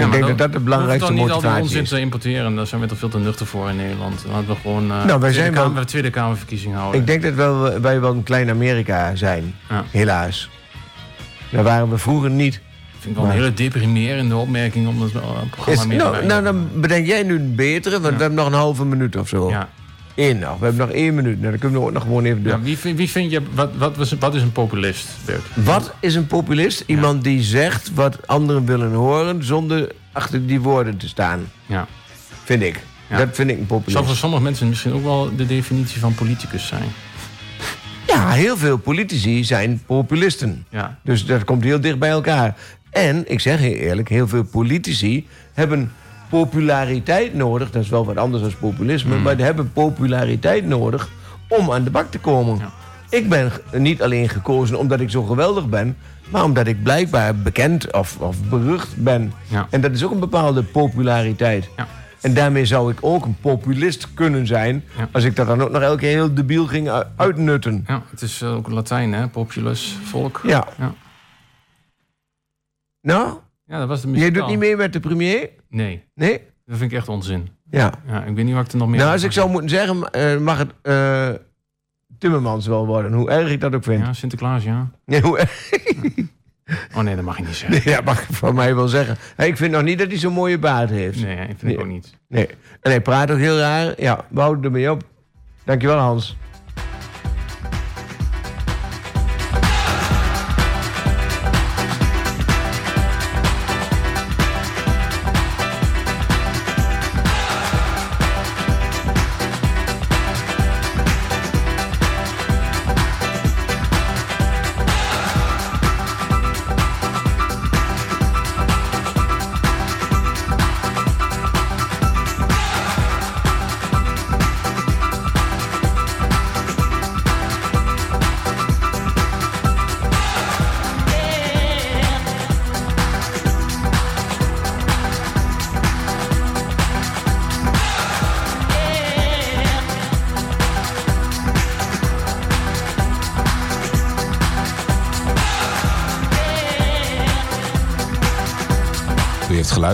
Ik denk dat dat de belangrijkste We motivatie toch niet al die is. onzin te importeren. Daar zijn we toch veel te nuchter voor in Nederland. Laten we gewoon eh Nou, wij tweede, zijn kamer, wel- tweede Kamerverkiezing houden. Ik denk dat wel, wij wel een klein Amerika zijn. Ja. Helaas. Daar waren we vroeger niet. vind ik wel een hele deprimerende opmerking om het eh, programma Is, mee nou, te nou, dan bedenk jij nu een betere, want we hebben nog een halve minuut of zo. ja. Eén nog. We hebben nog één minuut. Nou, dan kunnen we ook nog gewoon even door. Ja, wie, vind- wie vind je, wat, wat, was- wat is een populist, Bert? Wat is een populist? Iemand die zegt wat anderen willen horen zonder achter die woorden te staan. Ja. Vind ik. Ja. Dat vind ik een Zou populist. voor sommige mensen misschien ook wel de definitie van politicus zijn. Ja, heel veel politici zijn populisten. Ja. Dus dat komt heel dicht bij elkaar. En, ik zeg heel eerlijk, heel veel politici hebben populariteit nodig. Dat is wel wat anders dan populisme. Maar die hebben populariteit nodig om aan de bak te komen. Ja. Ik ben niet alleen gekozen omdat ik zo geweldig ben... maar omdat ik blijkbaar bekend of, of berucht ben. Ja. En dat is ook een bepaalde populariteit. Ja. En daarmee zou ik ook een populist kunnen zijn... Ja. als ik dat dan ook nog elke keer heel debiel ging u- uitnutten. ja, het is eh, ook Latijn, hè? Populus, volk. Ja. Ja, Nou, ja dat was de jij doet niet mee met de premier? Nee, Nee? dat vind ik echt onzin. Ja. Ja, ik weet niet wat ik er nog meer Nou, als ik zou moeten zeggen, eh, mag het eh, Timmermans wel worden. Hoe erg ik dat ook vind. Ja, Sinterklaas, ja. Nee, hoe erg- Oh nee, dat mag je niet zeggen. ja, mag ik van mij wel zeggen. Hey, ik vind nog niet dat hij zo'n mooie baard heeft. Nee, ik vind Nee. ik ook niet. Nee. En hij praat ook heel raar. Ja, we houden ermee op. Dankjewel, Hans.